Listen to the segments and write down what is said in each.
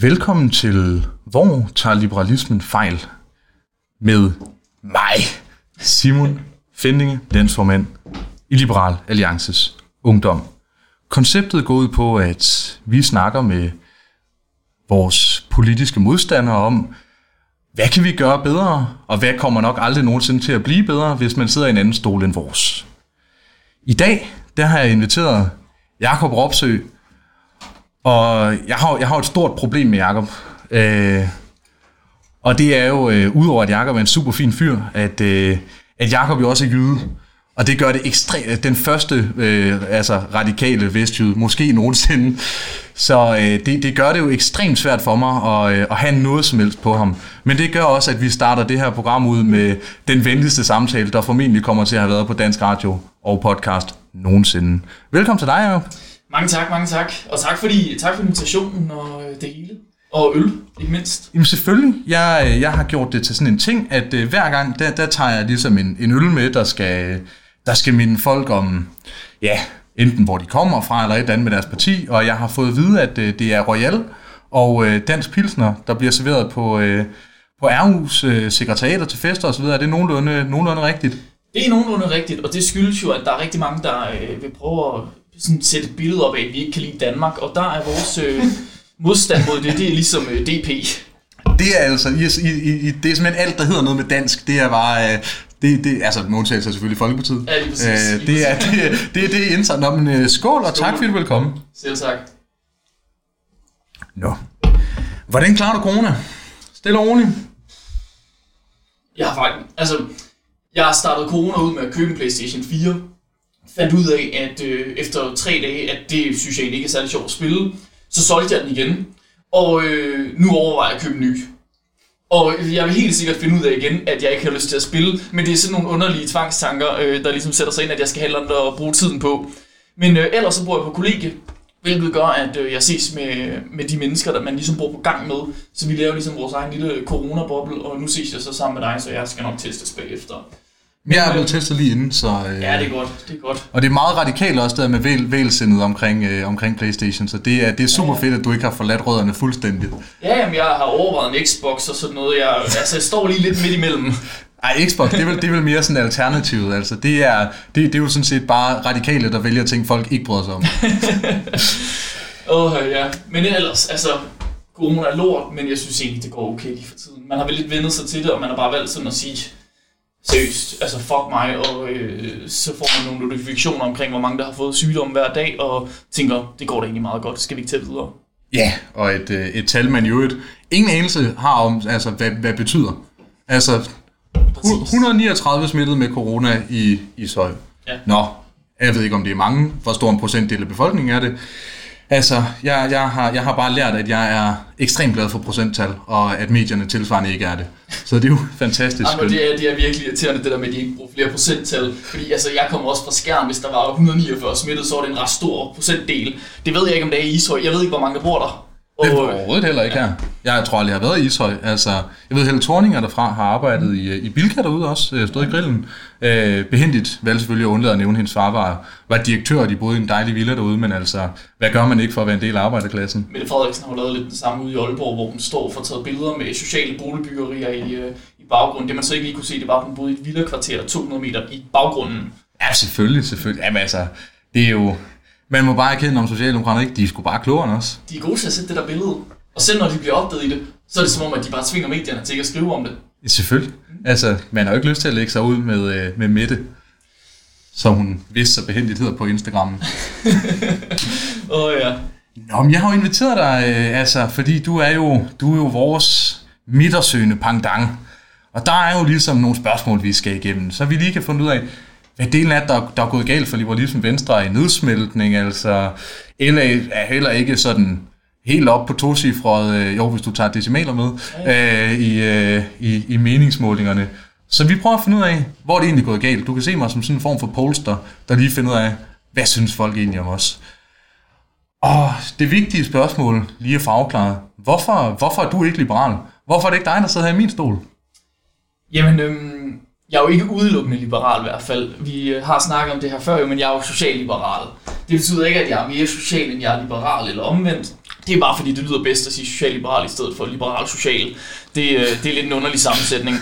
Velkommen til Hvor tager liberalismen fejl? Med mig, Simon Fendinge, landsformand i Liberal Alliances Ungdom. Konceptet går ud på, at vi snakker med vores politiske modstandere om, hvad kan vi gøre bedre, og hvad kommer nok aldrig nogensinde til at blive bedre, hvis man sidder i en anden stol end vores. I dag, der har jeg inviteret Jakob Ropsø, og jeg har, jeg har et stort problem med Jakob. Øh, og det er jo, øh, udover at Jakob er en super fin fyr, at, øh, at Jakob jo også er jyde. Og det gør det ekstremt, øh, den første øh, altså radikale vestjyde, måske nogensinde. Så øh, det, det gør det jo ekstremt svært for mig at, øh, at have noget som helst på ham. Men det gør også, at vi starter det her program ud med den venligste samtale, der formentlig kommer til at have været på Dansk Radio og podcast nogensinde. Velkommen til dig, Jacob. Mange tak, mange tak. Og tak, fordi, tak for invitationen og øh, det hele. Og øl, ikke mindst. Jamen selvfølgelig. Jeg, øh, jeg har gjort det til sådan en ting, at uh, hver gang, der, der tager jeg ligesom en, en øl med, der skal, der skal minde folk om, ja, enten hvor de kommer fra, eller et eller andet med deres parti. Og jeg har fået at vide, at uh, det er Royal og uh, Dansk Pilsner, der bliver serveret på, uh, på Aarhus uh, sekretariater til fester osv. Er det nogenlunde, nogenlunde rigtigt? Det er nogenlunde rigtigt, og det skyldes jo, at der er rigtig mange, der øh, vil prøve at sådan sætte et billede op af, at vi ikke kan lide Danmark, og der er vores øh, modstand mod det, det er ligesom øh, DP. Det er altså, i, i, i, det er simpelthen alt, der hedder noget med dansk, det er bare, øh, det, det, altså med undtagelse selvfølgelig Folkepartiet. Ja, lige præcis. Øh, det, er, præcis. det, er, det er det indsat. Nå, men øh, skål, og Skål. tak fordi du vil komme. Selv tak. Nå. Hvordan klarer du corona? Stille og roligt. Jeg har faktisk, altså, jeg har startet corona ud med at købe en Playstation 4. Fandt ud af, at øh, efter tre dage, at det synes jeg egentlig ikke er særlig sjovt at spille. Så solgte jeg den igen. Og øh, nu overvejer jeg at købe en ny. Og jeg vil helt sikkert finde ud af igen, at jeg ikke har lyst til at spille. Men det er sådan nogle underlige tvangstanker, øh, der ligesom sætter sig ind, at jeg skal have noget at bruge tiden på. Men øh, ellers så bor jeg på kollegie, hvilket gør, at øh, jeg ses med, med de mennesker, der man ligesom bor på gang med. Så vi laver ligesom vores egen lille corona-boble, og nu ses jeg så sammen med dig, så jeg skal nok testes bagefter. Jeg er blevet testet lige inden, så... Øh, Ja, det er godt, det er godt. Og det er meget radikalt også der med væl, vælsindet omkring, øh, omkring Playstation, så det er, det er super fedt, at du ikke har forladt rødderne fuldstændigt. Ja, jamen, jeg har overvejet en Xbox og sådan noget. Jeg, altså, jeg står lige lidt midt imellem. Ej, Xbox, det er vel, det er vel mere sådan alternativet, altså. Det er, det, det er jo sådan set bare radikale, der vælger ting, folk ikke bryder sig om. Åh, oh, ja. Men ellers, altså, corona er lort, men jeg synes egentlig, det går okay lige for tiden. Man har vel lidt vendet sig til det, og man har bare valgt sådan at sige, seriøst, altså fuck mig, og øh, så får man nogle notifikationer omkring, hvor mange der har fået sygdom hver dag, og tænker, det går da egentlig meget godt, skal vi ikke tage videre? Ja, og et, øh, et tal, man jo et, ingen anelse har om, altså, hvad, hvad betyder. Altså, hu- 139 smittet med corona i Ishøj. Ja. Nå, jeg ved ikke, om det er mange. Hvor stor en procentdel af befolkningen er det? Altså, jeg, jeg, har, jeg har bare lært, at jeg er ekstremt glad for procenttal, og at medierne tilsvarende ikke er det. Så det er jo fantastisk Jamen, det, er, det er virkelig irriterende, det der med, at de ikke bruger flere procenttal. Fordi altså, jeg kommer også fra skærm, hvis der var 149 smittet, så var det en ret stor procentdel. Det ved jeg ikke, om det er i Ishøj. Jeg ved ikke, hvor mange der bor der. Det er overhovedet heller ikke her. Jeg tror aldrig, jeg har været i Ishøj. Altså, jeg ved, Helle Thorninger derfra har arbejdet i, i Bilka derude også, øh, stået i grillen. Øh, behendigt valgte selvfølgelig at undlade at nævne, hendes far var, var direktør, og de boede i en dejlig villa derude, men altså, hvad gør man ikke for at være en del af arbejderklassen? Mette Frederiksen har lavet lidt det samme ude i Aalborg, hvor hun står for taget billeder med sociale boligbyggerier i, øh, i baggrunden. Det man så ikke lige kunne se, det var, at hun boede i et villakvarter 200 meter i baggrunden. Ja, selvfølgelig, selvfølgelig. Jamen altså, det er jo... Man må bare erkende om Socialdemokraterne ikke, de er sgu bare klogere end os. De er gode til at sætte det der billede. Og selv når de bliver opdaget i det, så er det som om, at de bare tvinger medierne til ikke at skrive om det. Selvfølgelig. Altså, man har jo ikke lyst til at lægge sig ud med, øh, med Mette, som hun vidste så behendigt hedder på Instagram. Åh ja. Nå, men jeg har jo inviteret dig, øh, altså, fordi du er jo, du er jo vores midtersøgende pangdang. Og der er jo ligesom nogle spørgsmål, vi skal igennem, så vi lige kan finde ud af, hvad delen er, der, der er gået galt for liberalismen venstre i nedsmeltning, altså LA er heller ikke sådan helt op på tocifret, øh, jo hvis du tager decimaler med, øh, i, øh, i, i meningsmålingerne. Så vi prøver at finde ud af, hvor det egentlig er gået galt. Du kan se mig som sådan en form for polster, der lige finder ud af, hvad synes folk egentlig om os. Og det vigtige spørgsmål lige at få afklaret. Hvorfor, hvorfor er du ikke liberal? Hvorfor er det ikke dig, der sidder her i min stol? Jamen, øhm, jeg er jo ikke udelukkende liberal i hvert fald. Vi øh, har snakket om det her før, jo, men jeg er jo socialliberal. Det betyder ikke, at jeg er mere social, end jeg er liberal eller omvendt. Det er bare fordi, det lyder bedst at sige socialliberal i stedet for liberal-social. Det, øh, det er lidt en underlig sammensætning.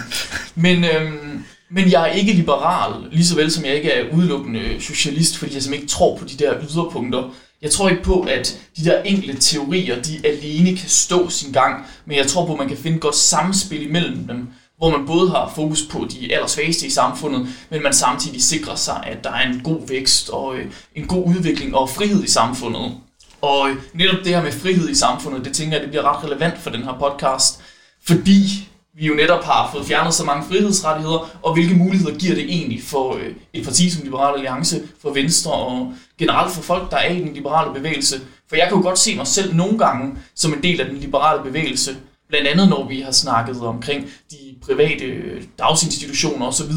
Men, øhm, men jeg er ikke liberal, lige så vel som jeg ikke er udelukkende socialist, fordi jeg simpelthen ikke tror på de der yderpunkter. Jeg tror ikke på, at de der enkelte teorier, de alene kan stå sin gang, men jeg tror på, at man kan finde et godt samspil imellem dem, hvor man både har fokus på de allersvageste i samfundet, men man samtidig sikrer sig, at der er en god vækst og øh, en god udvikling og frihed i samfundet. Og øh, netop det her med frihed i samfundet, det tænker jeg, det bliver ret relevant for den her podcast, fordi vi jo netop har fået fjernet så mange frihedsrettigheder, og hvilke muligheder giver det egentlig for øh, et parti som Liberal Alliance, for Venstre og generelt for folk, der er i den liberale bevægelse. For jeg kan jo godt se mig selv nogle gange som en del af den liberale bevægelse, blandt andet når vi har snakket omkring de private dagsinstitutioner osv.,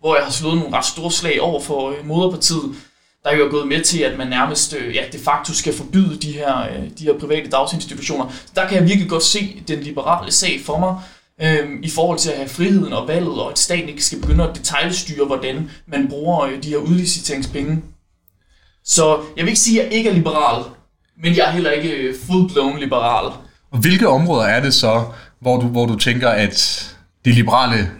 hvor jeg har slået nogle ret store slag over for øh, moderpartiet, der er gået med til, at man nærmest øh, ja, de facto skal forbyde de her, øh, de her private dagsinstitutioner. Der kan jeg virkelig godt se den liberale sag for mig, øh, i forhold til at have friheden og valget, og at staten ikke skal begynde at detaljstyre, hvordan man bruger øh, de her udliciteringspenge. Så jeg vil ikke sige, at jeg ikke er liberal, men jeg er heller ikke full-blown liberal. Og hvilke områder er det så, hvor du, hvor du tænker, at det liberale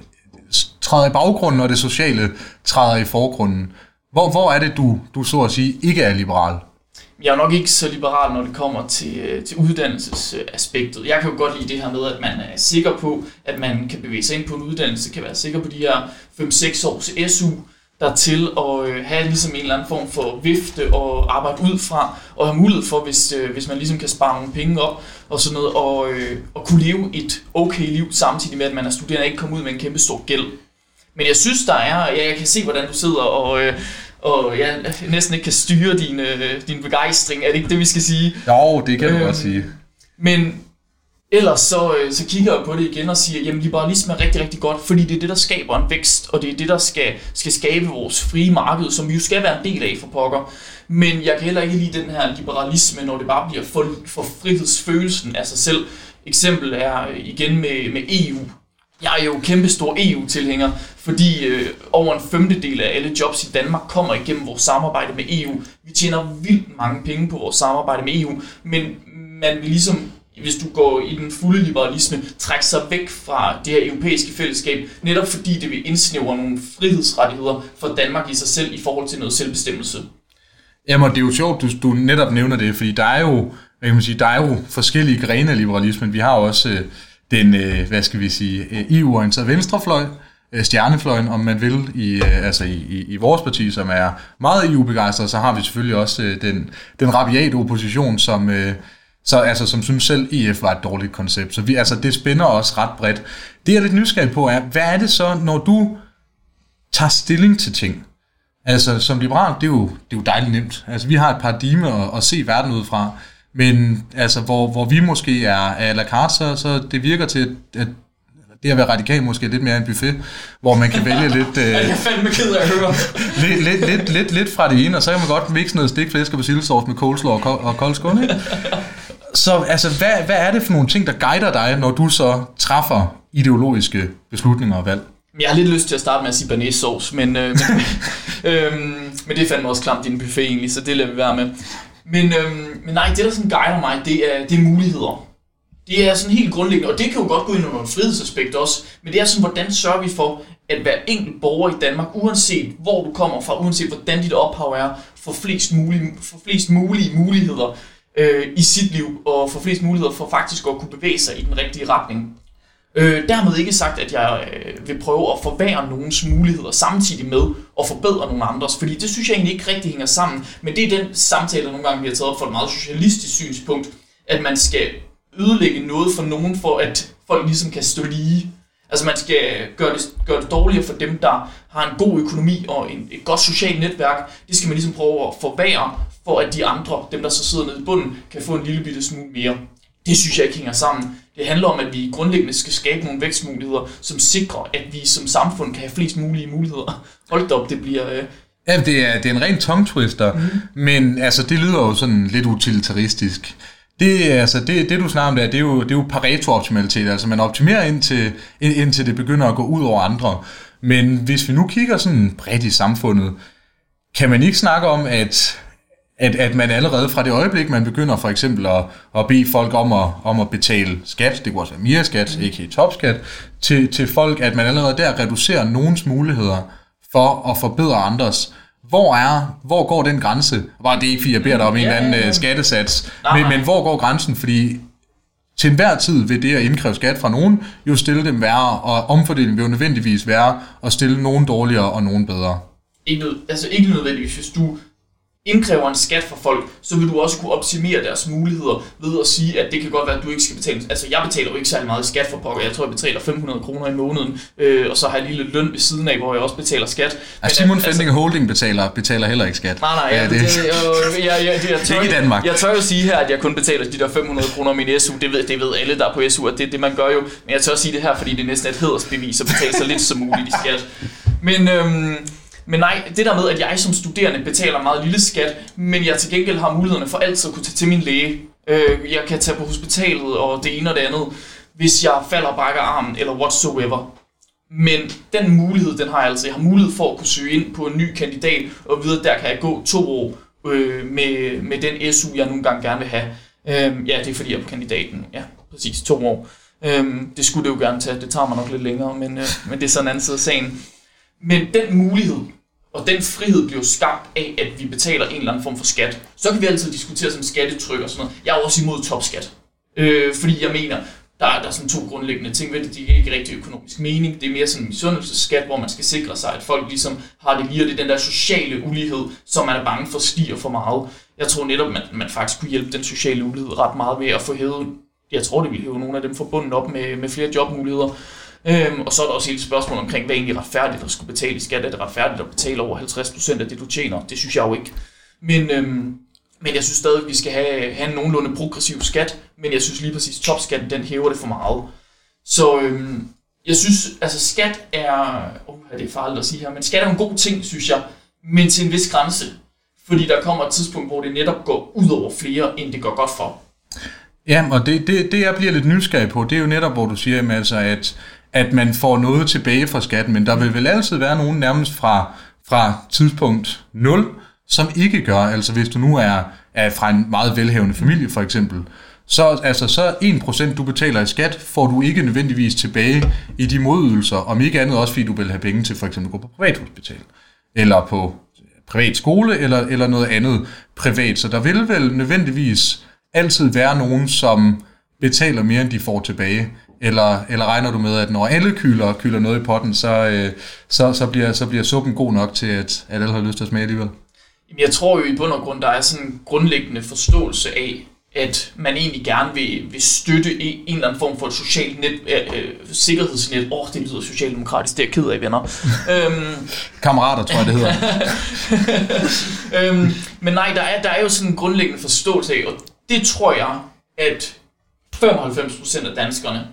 træder i baggrunden, og det sociale træder i forgrunden? Hvor, hvor er det, du, du så at sige ikke er liberal? jeg er nok ikke så liberal, når det kommer til, øh, til uddannelsesaspektet. Jeg kan jo godt lide det her med, at man er sikker på, at man kan bevæge sig ind på en uddannelse, kan være sikker på de her 5-6 års SU, der til at øh, have ligesom en eller anden form for vifte og arbejde ud fra, og have mulighed for, hvis, øh, hvis man ligesom kan spare nogle penge op og sådan noget, og, og kunne leve et okay liv, samtidig med, at man er studerende og ikke komme ud med en kæmpe stor gæld. Men jeg synes, der er, ja, jeg kan se, hvordan du sidder og, og jeg næsten ikke kan styre din, øh, din begejstring. Er det ikke det, vi skal sige? Jo, det kan du øhm, godt sige. Men ellers så, øh, så kigger jeg på det igen og siger, jamen liberalisme er rigtig, rigtig godt, fordi det er det, der skaber en vækst, og det er det, der skal, skal skabe vores frie marked, som vi jo skal være en del af for pokker. Men jeg kan heller ikke lide den her liberalisme, når det bare bliver for, for frihedsfølelsen af sig selv. Eksempel er øh, igen med, med EU. Jeg er jo kæmpestor EU-tilhænger, fordi øh, over en femtedel af alle jobs i Danmark kommer igennem vores samarbejde med EU. Vi tjener vildt mange penge på vores samarbejde med EU, men man vil ligesom hvis du går i den fulde liberalisme, trække sig væk fra det her europæiske fællesskab, netop fordi det vil indsnævre nogle frihedsrettigheder for Danmark i sig selv i forhold til noget selvbestemmelse. Jamen, det er jo sjovt, du, du netop nævner det, fordi der er jo, hvad kan man sige, der er jo forskellige grene af liberalismen. Vi har også øh, den, øh, hvad skal vi sige, øh, EU-orienterede venstrefløj, øh, stjernefløjen, om man vil, i, øh, altså i, i, i vores parti, som er meget EU-begejstret, så har vi selvfølgelig også øh, den, den rabiate opposition, som, øh, så, altså, som synes selv, EF var et dårligt koncept. Så vi, altså, det spænder også ret bredt. Det jeg er lidt nysgerrig på er, hvad er det så, når du tager stilling til ting? Altså, som liberal, det er jo, det er jo dejligt nemt. Altså, vi har et paradigme at, at se verden ud fra. Men altså, hvor, hvor vi måske er à la carte, så, så det virker til, at det at være radikal måske er lidt mere en buffet, hvor man kan vælge lidt... Øh, jeg er fandme ked af at høre. lidt, lidt, lidt, lidt, lidt fra det ene, og så kan man godt mixe noget stikflæsk og persillesauce med coleslaw og, og kold skål, ikke? Så altså, hvad, hvad er det for nogle ting, der guider dig, når du så træffer ideologiske beslutninger og valg? Jeg har lidt lyst til at starte med at sige banæs sauce, men, øh, men, øh, men det er fandme også klamt i en buffet egentlig, så det lader vi være med. Men, øhm, men nej, det der sådan guider mig, det er, det er muligheder. Det er sådan helt grundlæggende, og det kan jo godt gå ind under en frihedsaspekt også, men det er sådan, hvordan sørger vi for, at hver enkelt borger i Danmark, uanset hvor du kommer fra, uanset hvordan dit ophav er, får flest mulige, får flest mulige muligheder øh, i sit liv, og få flest muligheder for faktisk at kunne bevæge sig i den rigtige retning. Øh, dermed ikke sagt, at jeg øh, vil prøve at forvære nogens muligheder samtidig med at forbedre nogle andres, fordi det synes jeg egentlig ikke rigtig hænger sammen. Men det er den samtale, der nogle gange bliver taget op for et meget socialistisk synspunkt, at man skal ødelægge noget for nogen, for at folk ligesom kan stå lige. Altså man skal gøre det, gøre det dårligere for dem, der har en god økonomi og en, et godt socialt netværk. Det skal man ligesom prøve at forvære, for at de andre, dem der så sidder nede i bunden, kan få en lille bitte smule mere. Det synes jeg ikke hænger sammen. Det handler om, at vi grundlæggende skal skabe nogle vækstmuligheder, som sikrer, at vi som samfund kan have flest mulige muligheder. Hold da op, det bliver... Øh... Ja, det er, det er en ren tongue twister, mm. men altså, det lyder jo sådan lidt utilitaristisk. Det, altså, det, det du snakker om der, det er jo, det er jo Pareto-optimalitet, altså man optimerer indtil, indtil det begynder at gå ud over andre. Men hvis vi nu kigger sådan bredt i samfundet, kan man ikke snakke om, at at, at man allerede fra det øjeblik, man begynder for eksempel at, at bede folk om at, om at betale skat, det kunne også være mere skat, mm. ikke topskat, til, til folk, at man allerede der reducerer nogens muligheder for at forbedre andres. Hvor er, hvor går den grænse? Bare det ikke, fordi jeg beder dig om en eller anden ja. skattesats, men, men hvor går grænsen? Fordi til enhver tid vil det at indkræve skat fra nogen jo stille dem værre, og omfordelingen vil jo nødvendigvis være at stille nogen dårligere og nogen bedre. Ikke, nød, altså ikke nødvendigvis, hvis du indkræver en skat fra folk, så vil du også kunne optimere deres muligheder ved at sige, at det kan godt være, at du ikke skal betale. Altså, jeg betaler jo ikke særlig meget skat for pokker. Jeg tror, jeg betaler 500 kroner i måneden, øh, og så har jeg lille løn ved siden af, hvor jeg også betaler skat. Men, Simon altså, Fending Holding betaler, betaler heller ikke skat. Nej, nej, ja, det, det, det, jeg, jeg, jeg, jeg, tør, ikke i Danmark. Jeg tør jo sige her, at jeg kun betaler de der 500 kroner min SU. Det ved, det ved alle, der er på SU, at det er det, man gør jo. Men jeg tør sige det her, fordi det er næsten et hedersbevis at betale så lidt som muligt i skat. Men øhm, men nej, det der med, at jeg som studerende betaler meget lille skat, men jeg til gengæld har mulighederne for altid at kunne tage til min læge. Øh, jeg kan tage på hospitalet og det ene og det andet, hvis jeg falder og brækker armen eller whatsoever. Men den mulighed, den har jeg altså. Jeg har mulighed for at kunne søge ind på en ny kandidat, og vide, at der kan jeg gå to år øh, med, med den SU, jeg nogle gange gerne vil have. Øh, ja, det er fordi, jeg er på kandidaten. Ja, præcis, to år. Øh, det skulle det jo gerne tage. Det tager mig nok lidt længere, men, øh, men det er sådan en anden side af sagen. Men den mulighed, og den frihed bliver skabt af, at vi betaler en eller anden form for skat. Så kan vi altid diskutere som skattetryk og sådan noget. Jeg er også imod topskat. Øh, fordi jeg mener, der er, der er sådan to grundlæggende ting ved det. De er ikke rigtig økonomisk mening. Det er mere sådan en misundelsesskat, hvor man skal sikre sig, at folk ligesom har det lige, og det er den der sociale ulighed, som man er bange for stiger for meget. Jeg tror netop, at man faktisk kunne hjælpe den sociale ulighed ret meget ved at få hævet, jeg tror det ville hæve nogle af dem forbundet op med, med flere jobmuligheder. Øhm, og så er der også hele spørgsmål omkring, hvad er egentlig retfærdigt at skulle betale i skat? Er det retfærdigt at betale over 50% af det, du tjener? Det synes jeg jo ikke. Men, øhm, men jeg synes stadig, at vi skal have, have en nogenlunde progressiv skat, men jeg synes lige præcis, topskatten, den hæver det for meget. Så øhm, jeg synes, altså skat er, oh, det er farligt at sige her, men skat er en god ting, synes jeg, men til en vis grænse. Fordi der kommer et tidspunkt, hvor det netop går ud over flere, end det går godt for. Ja, og det, det, det jeg bliver lidt nysgerrig på, det er jo netop, hvor du siger, altså, at at man får noget tilbage fra skatten, men der vil vel altid være nogen nærmest fra, fra tidspunkt 0, som ikke gør, altså hvis du nu er, er fra en meget velhavende familie for eksempel, så, altså, så 1% du betaler i skat, får du ikke nødvendigvis tilbage i de modydelser, om ikke andet også fordi du vil have penge til for eksempel at gå på privathospital, eller på privat skole, eller, eller noget andet privat. Så der vil vel nødvendigvis altid være nogen, som betaler mere, end de får tilbage. Eller, eller regner du med, at når alle kyler, kyler noget i potten, så, øh, så, så, bliver, så bliver suppen god nok til, at, at alle har lyst til at smage alligevel? Jeg tror jo i bund og grund, der er sådan en grundlæggende forståelse af, at man egentlig gerne vil, vil støtte en, en eller anden form for et socialt net, øh, øh sikkerhedsnet. Åh, oh, det lyder socialdemokratisk, det er jeg ked af, venner. øhm, Kammerater, tror jeg, det hedder. øhm, men nej, der er, der er jo sådan en grundlæggende forståelse af, og det tror jeg, at 95% af danskerne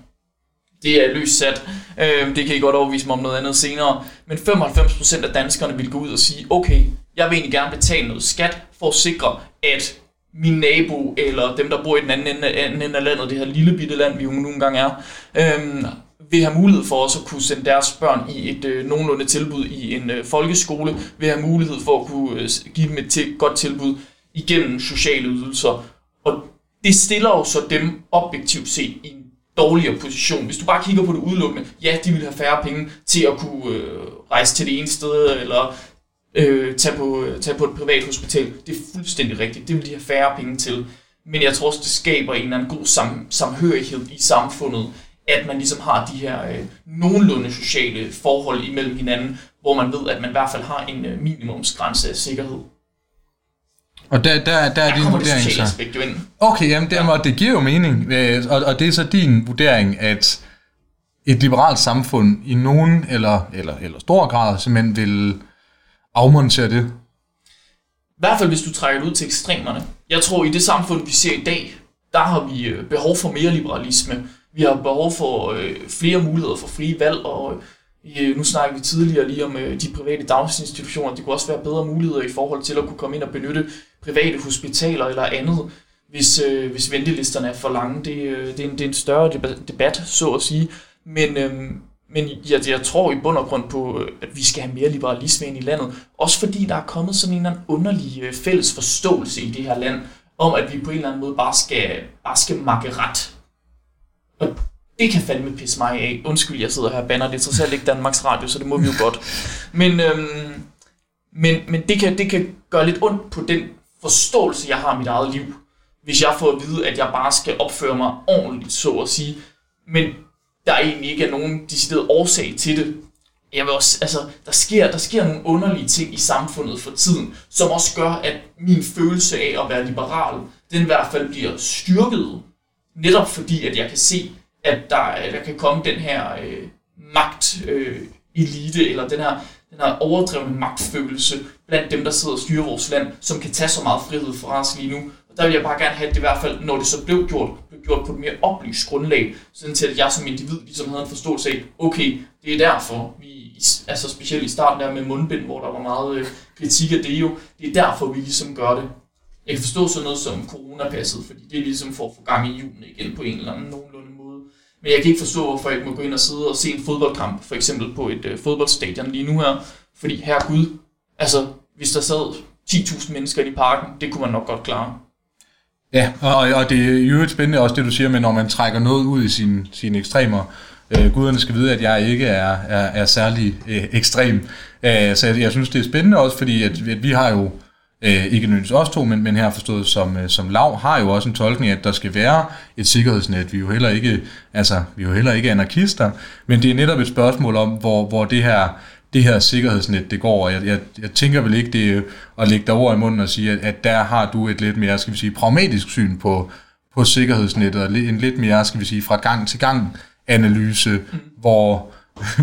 det er løst sat. Øh, det kan I godt overvise mig om noget andet senere. Men 95% af danskerne vil gå ud og sige, okay, jeg vil egentlig gerne betale noget skat for at sikre, at min nabo eller dem, der bor i den anden ende, anden ende af landet, det her lille bitte land, vi jo nogle gange er, øh, vil have mulighed for også at kunne sende deres børn i et øh, nogenlunde tilbud i en øh, folkeskole, vil have mulighed for at kunne øh, give dem et til, godt tilbud igennem sociale ydelser. Og det stiller jo så dem objektivt set i en dårligere position. Hvis du bare kigger på det udelukkende, ja, de vil have færre penge til at kunne øh, rejse til det ene sted, eller øh, tage, på, øh, tage på et privat hospital. Det er fuldstændig rigtigt. Det vil de have færre penge til. Men jeg tror også, det skaber en eller anden god sam, samhørighed i samfundet, at man ligesom har de her øh, nogenlunde sociale forhold imellem hinanden, hvor man ved, at man i hvert fald har en øh, minimumsgrænse af sikkerhed. Og der, der, der er din vurdering så... Okay, jamen det, ja. det giver jo mening. Øh, og, og det er så din vurdering, at et liberalt samfund i nogen eller, eller, eller stor grad simpelthen vil afmontere det? I hvert fald hvis du trækker det ud til ekstremerne. Jeg tror, i det samfund, vi ser i dag, der har vi øh, behov for mere liberalisme. Vi har behov for øh, flere muligheder for frie valg, og Øh, nu snakker vi tidligere lige om øh, de private daginstitutioner. Det kunne også være bedre muligheder i forhold til at kunne komme ind og benytte private hospitaler eller andet, hvis, øh, hvis ventelisterne er for lange. Det, øh, det, er en, det er en større debat, så at sige. Men, øh, men jeg, jeg tror i bund og grund på, øh, at vi skal have mere liberalisme ind i landet. Også fordi der er kommet sådan en eller anden underlig øh, fælles forståelse i det her land, om at vi på en eller anden måde bare skal, bare skal makke ret. Og det kan fandme pisse mig af. Undskyld, jeg sidder her og banner. Det er trods alt ikke Danmarks Radio, så det må vi jo godt. Men, øhm, men, men det, kan, det kan gøre lidt ondt på den forståelse, jeg har af mit eget liv. Hvis jeg får at vide, at jeg bare skal opføre mig ordentligt, så at sige. Men der egentlig ikke er nogen decideret årsag til det. Jeg vil også, altså, der sker, der sker nogle underlige ting i samfundet for tiden, som også gør, at min følelse af at være liberal, den i hvert fald bliver styrket. Netop fordi, at jeg kan se, at der, der kan komme den her øh, magt øh, elite, eller den her, den her overdrevne magtfølelse blandt dem, der sidder og styrer vores land, som kan tage så meget frihed fra os lige nu. Og der vil jeg bare gerne have, at det i hvert fald, når det så blev gjort, blev gjort på et mere oplyst grundlag, sådan til at jeg som individ ligesom havde en forståelse af, okay, det er derfor, vi, altså specielt i starten der med mundbind, hvor der var meget øh, kritik af det jo, det er derfor, vi ligesom gør det. Jeg kan forstå sådan noget som coronapasset, fordi det er ligesom for at få gang i julen igen på en eller anden nogenlunde måde. Men jeg kan ikke forstå, hvorfor jeg ikke må gå ind og sidde og se en fodboldkamp, for eksempel på et øh, fodboldstadion lige nu her. Fordi her Gud, altså hvis der sad 10.000 mennesker i parken, det kunne man nok godt klare. Ja, og, og det er jo et spændende også det, du siger med, når man trækker noget ud i sine, sine ekstremer. Øh, guderne skal vide, at jeg ikke er, er, er særlig øh, ekstrem. Øh, så jeg, jeg synes, det er spændende også, fordi at, at vi har jo, øh, ikke nødvendigvis os to, men, men her forstået som, øh, som lav, har jo også en tolkning at der skal være et sikkerhedsnet. Vi er jo heller ikke, altså, vi er jo heller ikke anarkister, men det er netop et spørgsmål om, hvor, hvor det her det her sikkerhedsnet, det går. Jeg, jeg, jeg tænker vel ikke, det at lægge dig over i munden og sige, at, at der har du et lidt mere, skal vi sige, pragmatisk syn på, på sikkerhedsnettet, og en lidt mere, skal vi sige, fra gang til gang analyse, mm. hvor,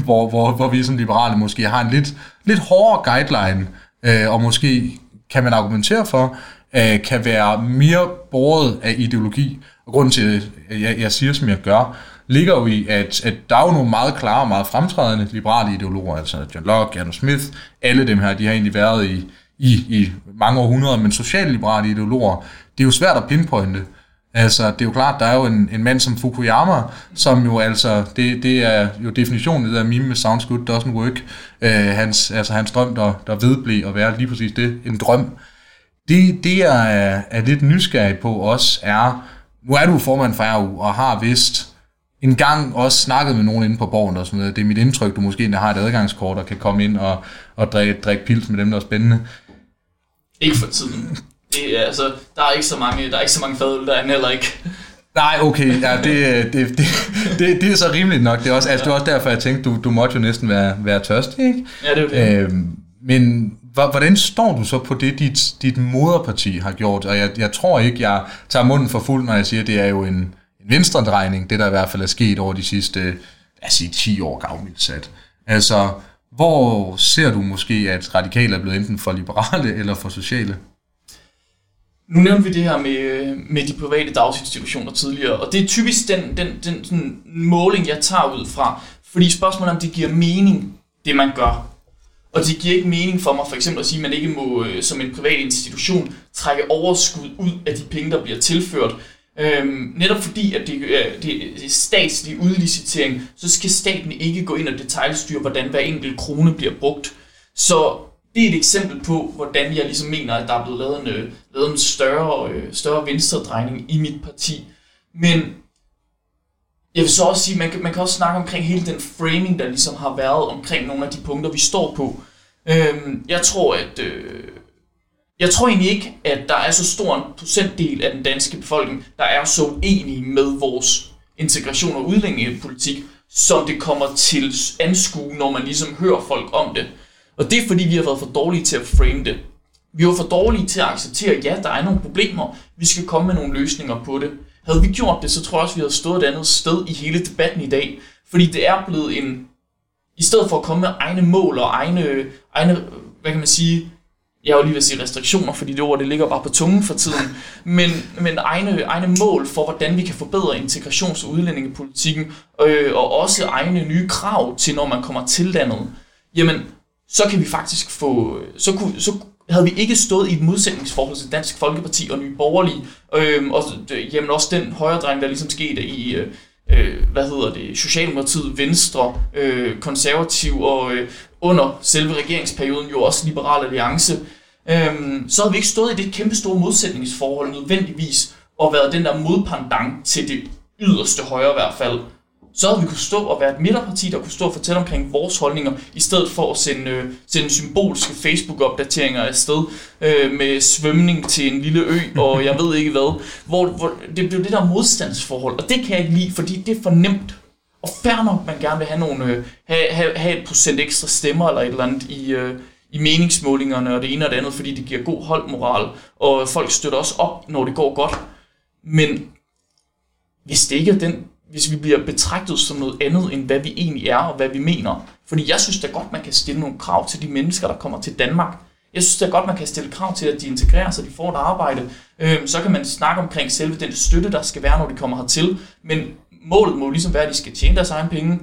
hvor, hvor, hvor vi som liberale måske har en lidt, lidt hårdere guideline, øh, og måske kan man argumentere for, øh, kan være mere båret af ideologi. Og grunden til, at jeg, jeg siger, som jeg gør, ligger jo i, at, at der er jo nogle meget klare og meget fremtrædende liberale ideologer, altså John Locke, Adam Smith, alle dem her, de har egentlig været i, i, i mange århundreder, men socialliberale ideologer, det er jo svært at pinpointe. Altså, det er jo klart, der er jo en, en mand som Fukuyama, som jo altså, det, det er jo definitionen, af meme med sounds good doesn't work. Øh, hans, altså hans drøm, der, der vedblev at være lige præcis det, en drøm. Det, det jeg er, er lidt nysgerrig på også er, nu er du formand for RU og har vist en gang også snakket med nogen inde på borgen og sådan noget. Det er mit indtryk, du måske har et adgangskort og kan komme ind og, og drikke, drikke pils med dem, der er spændende. Ikke for tiden. Det altså, der er ikke så mange, der er ikke så mange fadøl, der er heller ikke. Nej, okay, ja, det, det, det, det, det er så rimeligt nok. Det er også, altså, det er også derfor, jeg tænkte, du, du måtte jo næsten være, være tørstig, ikke? Ja, det er det. Øhm, men hvordan står du så på det, dit, dit moderparti har gjort? Og jeg, jeg tror ikke, jeg tager munden for fuld, når jeg siger, at det er jo en, en venstredrejning, det der i hvert fald er sket over de sidste, lad os sige, 10 år gavmildt sat. Altså, hvor ser du måske, at radikale er blevet enten for liberale eller for sociale? Nu nævnte vi det her med, øh, med de private daginstitutioner tidligere, og det er typisk den, den, den sådan måling, jeg tager ud fra. Fordi spørgsmålet om det giver mening, det man gør. Og det giver ikke mening for mig for eksempel at sige, at man ikke må øh, som en privat institution trække overskud ud af de penge, der bliver tilført. Øhm, netop fordi, at det, det, det er statslig udlicitering, så skal staten ikke gå ind og detaljstyre, hvordan hver enkelt krone bliver brugt. Så det er et eksempel på, hvordan jeg ligesom mener, at der er blevet lavet en, øh, lavet en større, øh, større venstredrejning i mit parti. Men jeg vil så også sige, man kan, man kan også snakke omkring hele den framing, der ligesom har været omkring nogle af de punkter, vi står på. Øhm, jeg tror, at øh, jeg tror egentlig ikke, at der er så stor en procentdel af den danske befolkning, der er så enige med vores integration og udlændingepolitik, som det kommer til anskue, når man ligesom hører folk om det. Og det er fordi, vi har været for dårlige til at frame det. Vi var for dårlige til at acceptere, at ja, der er nogle problemer, vi skal komme med nogle løsninger på det. Havde vi gjort det, så tror jeg også, vi havde stået et andet sted i hele debatten i dag. Fordi det er blevet en... I stedet for at komme med egne mål og egne, egne hvad kan man sige, jeg vil lige vil sige restriktioner, fordi det ord det ligger bare på tungen for tiden, men, men egne, egne mål for, hvordan vi kan forbedre integrations- og udlændingepolitikken, øh, og også egne nye krav til, når man kommer til landet, jamen, så kan vi faktisk få, så, kunne, så havde vi ikke stået i et modsætningsforhold til Dansk Folkeparti og Nye Borgerlige, øhm, øh, og jamen også den højredreng, der ligesom skete i, øh, øh, hvad hedder det, Socialdemokratiet, Venstre, øh, Konservativ og øh, under selve regeringsperioden jo også Liberal Alliance, øh, så havde vi ikke stået i det kæmpe store modsætningsforhold nødvendigvis, og været den der modpandang til det yderste højre i hvert fald så havde vi kunne stå og være et midterparti, der kunne stå og fortælle omkring vores holdninger, i stedet for at sende, øh, sende symbolske Facebook-opdateringer afsted øh, med svømning til en lille ø, og jeg ved ikke hvad. Hvor, hvor det blev det der modstandsforhold, og det kan jeg ikke lide, fordi det er for nemt. Og fair nok, man gerne vil have, nogle, øh, have, have, have et procent ekstra stemmer eller et eller andet i, øh, i meningsmålingerne og det ene og det andet, fordi det giver god holdmoral, og folk støtter også op, når det går godt. Men hvis det ikke er den hvis vi bliver betragtet som noget andet, end hvad vi egentlig er og hvad vi mener. Fordi jeg synes da godt, man kan stille nogle krav til de mennesker, der kommer til Danmark. Jeg synes da godt, man kan stille krav til, at de integrerer sig, de får et arbejde. Øhm, så kan man snakke omkring selve den støtte, der skal være, når de kommer hertil. Men målet må ligesom være, at de skal tjene deres egen penge,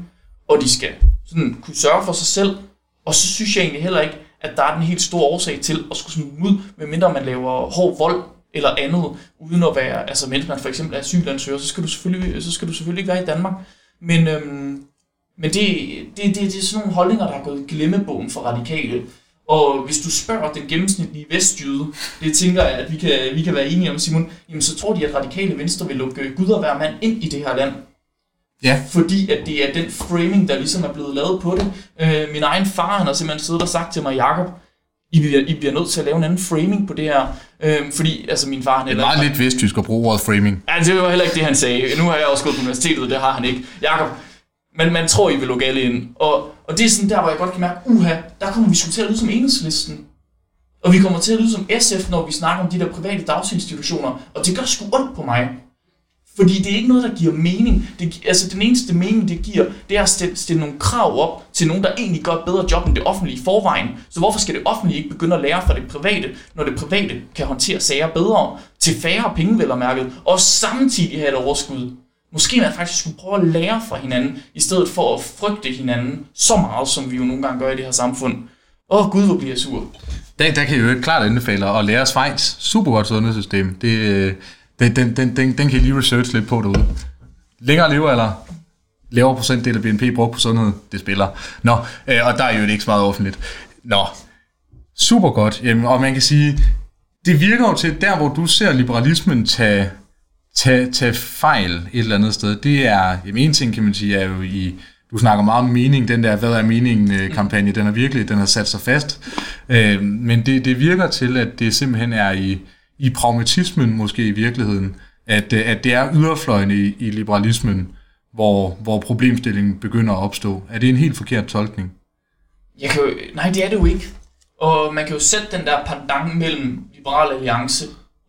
og de skal sådan kunne sørge for sig selv. Og så synes jeg egentlig heller ikke, at der er den helt store årsag til at skulle smide ud, medmindre man laver hård vold eller andet, uden at være, altså mens man for eksempel er asylansøger, så skal du selvfølgelig, så skal du selvfølgelig ikke være i Danmark. Men, øhm, men det, det, det, det er sådan nogle holdninger, der er gået glemmebogen for radikale. Og hvis du spørger den gennemsnitlige vestjyde, det tænker jeg, at vi kan, vi kan være enige om, Simon, jamen så tror de, at radikale venstre vil lukke Gud og hver mand ind i det her land. Ja. Fordi at det er den framing, der ligesom er blevet lavet på det. Øh, min egen far, han har simpelthen siddet og sagt til mig, Jakob, i bliver, I bliver nødt til at lave en anden framing på det her. Øhm, fordi, altså min far... Han det er meget lidt vesttysk at bruge ordet framing. Ja, det var heller ikke det, han sagde. Nu har jeg også gået på universitetet, det har han ikke. Jakob, men man tror, I vil lukke alle ind. Og, og det er sådan der, hvor jeg godt kan mærke, uha, der kommer vi sgu til at lyde som enhedslisten. Og vi kommer til at lyde som SF, når vi snakker om de der private dagsinstitutioner. Og det gør sgu ondt på mig. Fordi det er ikke noget, der giver mening. Det, altså den eneste mening, det giver, det er at stille, stille nogle krav op til nogen, der egentlig gør et bedre job end det offentlige i forvejen. Så hvorfor skal det offentlige ikke begynde at lære fra det private, når det private kan håndtere sager bedre, til færre penge vel og mærket, og samtidig have et overskud? Måske man faktisk skulle prøve at lære fra hinanden, i stedet for at frygte hinanden så meget, som vi jo nogle gange gør i det her samfund. Åh oh, gud, hvor bliver jeg sur. Der, der kan jeg jo klart anbefale at lære Schweiz. Super godt sundhedssystem. Det, øh, den, den, den, den, den kan I lige research lidt på derude. Længere levealder, lavere procentdel af BNP brugt på sundhed, det spiller. Nå, øh, og der er jo ikke så meget offentligt. Nå, super godt. Jamen, og man kan sige, det virker jo til, der hvor du ser liberalismen tage, tage, tage fejl et eller andet sted, det er, jamen en ting kan man sige, er jo i, du snakker meget om mening, den der, hvad er meningen øh, kampagne, den er virkelig, den har sat sig fast. Øh, men det, det virker til, at det simpelthen er i, i pragmatismen måske i virkeligheden, at, øh, at det er yderfløjene i, i liberalismen, hvor, hvor problemstillingen begynder at opstå. Er det en helt forkert tolkning? Jeg kan jo, nej, det er det jo ikke. Og man kan jo sætte den der pandang mellem Liberal Alliance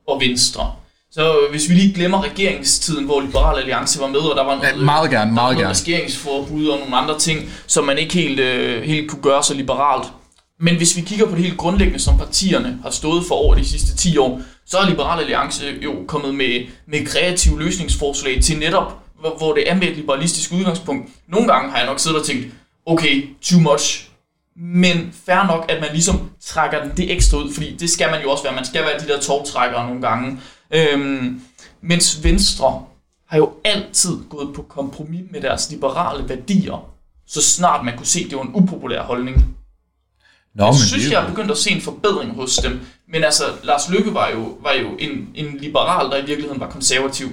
og Venstre. Så hvis vi lige glemmer regeringstiden, hvor Liberal Alliance var med, og der var noget, ja, meget gerne, meget der var noget regeringsforbud og nogle andre ting, som man ikke helt, øh, helt kunne gøre så liberalt. Men hvis vi kigger på det helt grundlæggende, som partierne har stået for over de sidste 10 år, så er Liberal Alliance jo kommet med, med kreative løsningsforslag til netop, hvor, hvor det er med et liberalistisk udgangspunkt. Nogle gange har jeg nok siddet og tænkt, okay, too much, men fair nok, at man ligesom trækker den det ekstra ud, fordi det skal man jo også være. Man skal være de der togtrækkere nogle gange. Øhm, mens Venstre har jo altid gået på kompromis med deres liberale værdier, så snart man kunne se, at det var en upopulær holdning. Nå, jeg synes, det jeg er begyndt at se en forbedring hos dem. Men altså, Lars Lykke var jo, var jo en, en liberal, der i virkeligheden var konservativ.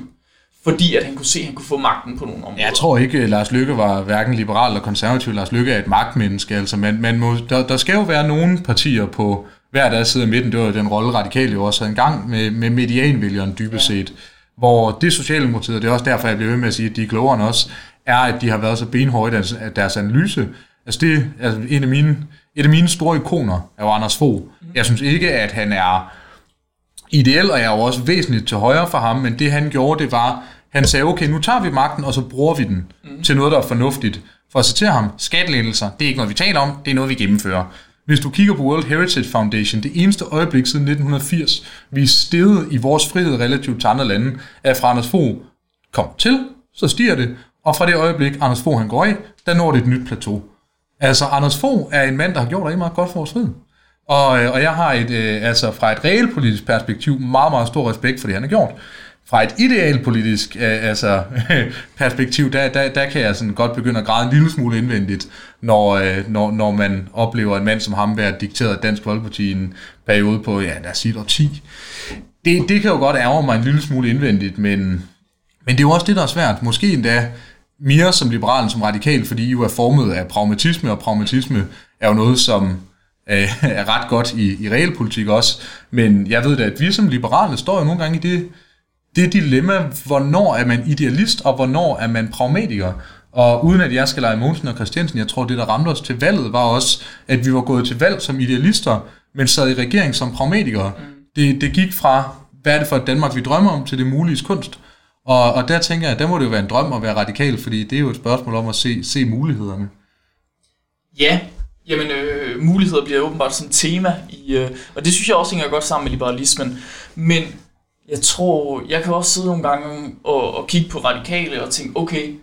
Fordi at han kunne se, at han kunne få magten på nogle områder. Jeg tror ikke, at Lars Lykke var hverken liberal eller konservativ. Lars Lykke er et magtmenneske. Altså, man, man må, der, der skal jo være nogle partier på hver deres side af midten. Det var den rolle, radikale jo også havde engang med, med medianvælgeren dybest set. Hvor det Socialdemokratiet, og det er også derfor, jeg bliver ved med at sige, at de er klogere end os, er, at de har været så benhårde i deres, deres analyse. Altså det er altså en af mine et af mine store ikoner er jo Anders Fogh. Jeg synes ikke, at han er ideel, og jeg er jo også væsentligt til højre for ham, men det han gjorde, det var, han sagde, okay, nu tager vi magten, og så bruger vi den mm. til noget, der er fornuftigt. For at citere ham, skattelettelser, det er ikke noget, vi taler om, det er noget, vi gennemfører. Hvis du kigger på World Heritage Foundation, det eneste øjeblik siden 1980, vi er steget i vores frihed relativt til andre lande, er fra Anders Fogh kom til, så stiger det, og fra det øjeblik, Anders Fogh han går af, der når det et nyt plateau. Altså, Anders Fogh er en mand, der har gjort rigtig meget godt for vores frihed. Og, øh, og jeg har et, øh, altså fra et realpolitisk perspektiv meget, meget stor respekt for det, han har gjort. fra et idealpolitisk øh, altså, perspektiv, der, der, der kan jeg sådan godt begynde at græde en lille smule indvendigt, når, øh, når, når man oplever en mand som ham være dikteret af Dansk Folkeparti i en periode på, ja, lad os sige 10. Det, det kan jo godt ærge mig en lille smule indvendigt, men, men det er jo også det, der er svært. Måske endda mere som liberal end som radikal, fordi I jo er formet af pragmatisme, og pragmatisme er jo noget, som øh, er ret godt i, i realpolitik også. Men jeg ved da, at vi som liberale står jo nogle gange i det, det dilemma, hvornår er man idealist, og hvornår er man pragmatiker. Og uden at jeg skal lege Mogensen og Christiansen, jeg tror, det der ramte os til valget, var også, at vi var gået til valg som idealister, men sad i regering som pragmatikere. Mm. Det, det gik fra, hvad er det for et Danmark, vi drømmer om, til det mulige kunst. Og, og der tænker jeg, der må det jo være en drøm at være radikal, fordi det er jo et spørgsmål om at se, se mulighederne. Ja, jamen øh, muligheder bliver åbenbart sådan et tema, i, øh, og det synes jeg også hænger godt sammen med liberalismen. Men jeg tror, jeg kan også sidde nogle gange og, og kigge på radikale og tænke, okay,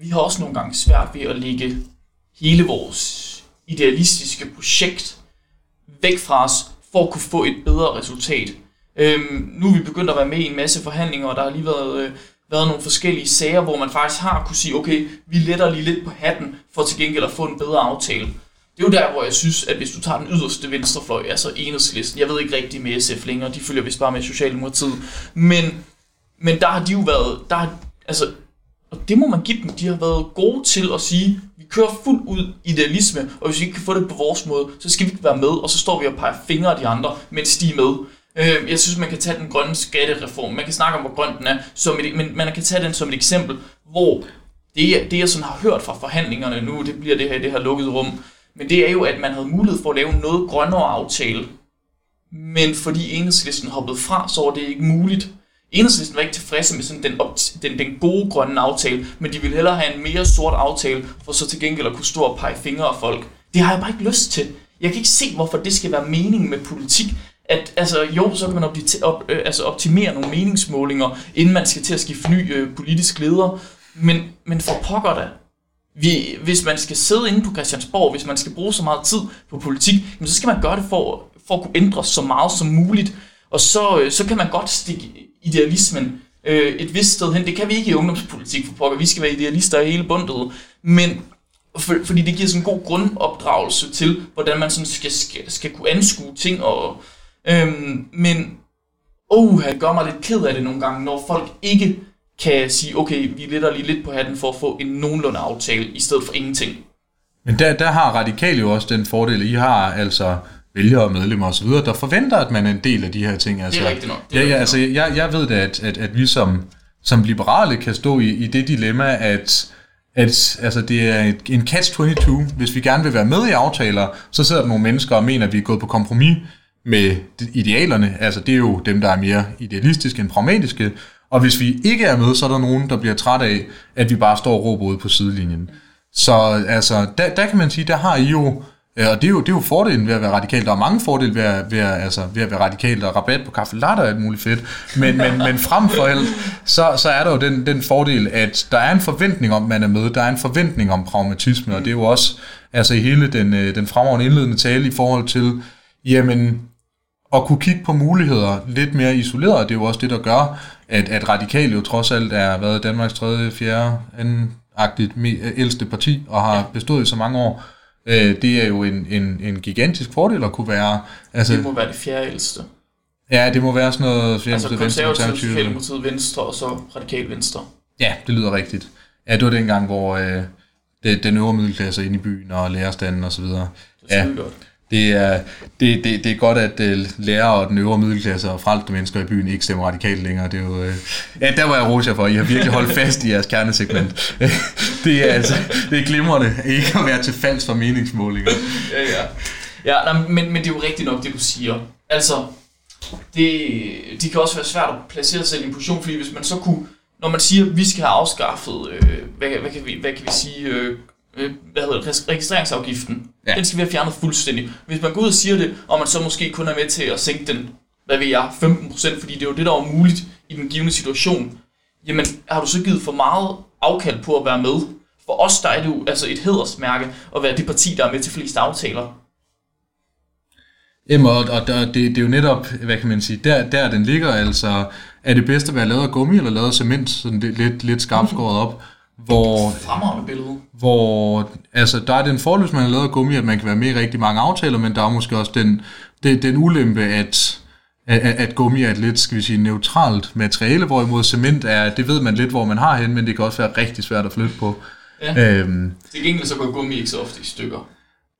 vi har også nogle gange svært ved at lægge hele vores idealistiske projekt væk fra os, for at kunne få et bedre resultat. Øhm, nu er vi begyndt at være med i en masse forhandlinger, og der har lige været, øh, været nogle forskellige sager, hvor man faktisk har kunne sige, okay, vi letter lige lidt på hatten, for til gengæld at få en bedre aftale. Det er jo der, hvor jeg synes, at hvis du tager den yderste venstrefløj, altså enhedslisten, jeg ved ikke rigtig med SF længere, de følger vist bare med Socialdemokratiet, men, men der har de jo været, der har, altså, og det må man give dem, de har været gode til at sige, vi kører fuldt ud idealisme, og hvis vi ikke kan få det på vores måde, så skal vi ikke være med, og så står vi og peger fingre af de andre, mens de er med. Øh, jeg synes, man kan tage den grønne skattereform. Man kan snakke om, hvor grøn den er, som et, men man kan tage den som et eksempel, hvor det, det jeg sådan har hørt fra forhandlingerne nu, det bliver det her det her lukkede rum, men det er jo, at man havde mulighed for at lave noget grønnere aftale, men fordi enhedslisten hoppede fra, så var det ikke muligt. Enhedslisten var ikke tilfredse med sådan den, den, den gode grønne aftale, men de ville hellere have en mere sort aftale, for så til gengæld at kunne stå og pege fingre af folk. Det har jeg bare ikke lyst til. Jeg kan ikke se, hvorfor det skal være meningen med politik. At, altså, jo, så kan man op, op, øh, altså optimere nogle meningsmålinger, inden man skal til at skifte ny øh, politisk leder. Men, men for pokker da, vi, hvis man skal sidde inde på Christiansborg, hvis man skal bruge så meget tid på politik, så skal man gøre det for, for at kunne ændre så meget som muligt. Og så, øh, så kan man godt stikke idealismen øh, et vist sted hen. Det kan vi ikke i ungdomspolitik for pokker. Vi skal være idealister i hele bundet. Men for, fordi det giver sådan en god grundopdragelse til, hvordan man sådan skal, skal, skal kunne anskue ting. Og, øhm, men oh, det gør mig lidt ked af det nogle gange, når folk ikke kan sige, okay, vi letter lige lidt på hatten for at få en nogenlunde aftale, i stedet for ingenting. Men der, der har radikale jo også den fordel, I har altså vælgere og medlemmer osv., der forventer, at man er en del af de her ting. Altså, det er rigtigt nok. Det er ja, ja, altså, jeg, jeg ved da, at, at, at vi som, som liberale kan stå i, i det dilemma, at at altså, det er en catch-22. Hvis vi gerne vil være med i aftaler, så sidder der nogle mennesker og mener, at vi er gået på kompromis med idealerne. Altså, det er jo dem, der er mere idealistiske end pragmatiske. Og hvis vi ikke er med, så er der nogen, der bliver træt af, at vi bare står og råber ude på sidelinjen. Så altså, der, der kan man sige, der har I jo, øh, og det er jo, det er jo fordelen ved at være radikal. Der er mange fordele ved at, ved at, altså, ved at være radikal. Der er rabat på kaffe latte og alt muligt fedt. Men, men, men frem for alt, så, så er der jo den, den fordel, at der er en forventning om, at man er med. Der er en forventning om pragmatisme, og det er jo også altså, i hele den, øh, den fremragende indledende tale i forhold til, jamen, at kunne kigge på muligheder lidt mere isoleret. Det er jo også det, der gør, at, at Radikal jo trods alt er været Danmarks tredje, fjerde, anden-agtigt ældste parti, og har ja. bestået i så mange år. Øh, det er jo en, en, en gigantisk fordel at kunne være... Altså, det må være det fjerde ældste. Ja, det må være sådan noget... Altså konservativt, Socialdemokratiet Venstre, og så Radikal Venstre. Ja, det lyder rigtigt. Ja, det var dengang, hvor øh, det, den øvre middelklasse inde i byen, og lærerstanden og så videre. Det er ja. godt det er, det, det, det er godt, at øh, uh, lærere og den øvre middelklasse og frelste mennesker i byen ikke stemmer radikalt længere. Det er jo, uh, ja, der var jeg roser for. I har virkelig holdt fast i jeres kernesegment. det er altså det er glimrende ikke at være til falsk for meningsmålinger. ja, ja. Ja, nej, men, men det er jo rigtigt nok, det du siger. Altså, det, de kan også være svært at placere sig i en position, fordi hvis man så kunne, når man siger, at vi skal have afskaffet, øh, hvad, hvad, kan vi, hvad kan vi sige, øh, øh, hvad hedder det, registreringsafgiften. Ja. Den skal vi have fjernet fuldstændig. Hvis man går ud og siger det, og man så måske kun er med til at sænke den, hvad ved jeg, 15%, fordi det er jo det, der var muligt i den givende situation, jamen har du så givet for meget afkald på at være med? For os der er det jo altså et hedersmærke at være det parti, der er med til flest aftaler. Jamen, og, og der, det, det er jo netop, hvad kan man sige, der, der den ligger altså, er det bedste at være lavet af gummi eller lavet af cement, sådan lidt, lidt, lidt skarpt skåret op, hvor, Fremragende billede. hvor altså, der er den fordel, hvis man har lavet af gummi, at man kan være med i rigtig mange aftaler, men der er måske også den, den, den ulempe, at, at, at gummi er et lidt, skal vi sige, neutralt materiale, hvorimod cement er, det ved man lidt, hvor man har hen, men det kan også være rigtig svært at flytte på. Ja. Øhm, Til gengæld så går gummi ikke så ofte i stykker.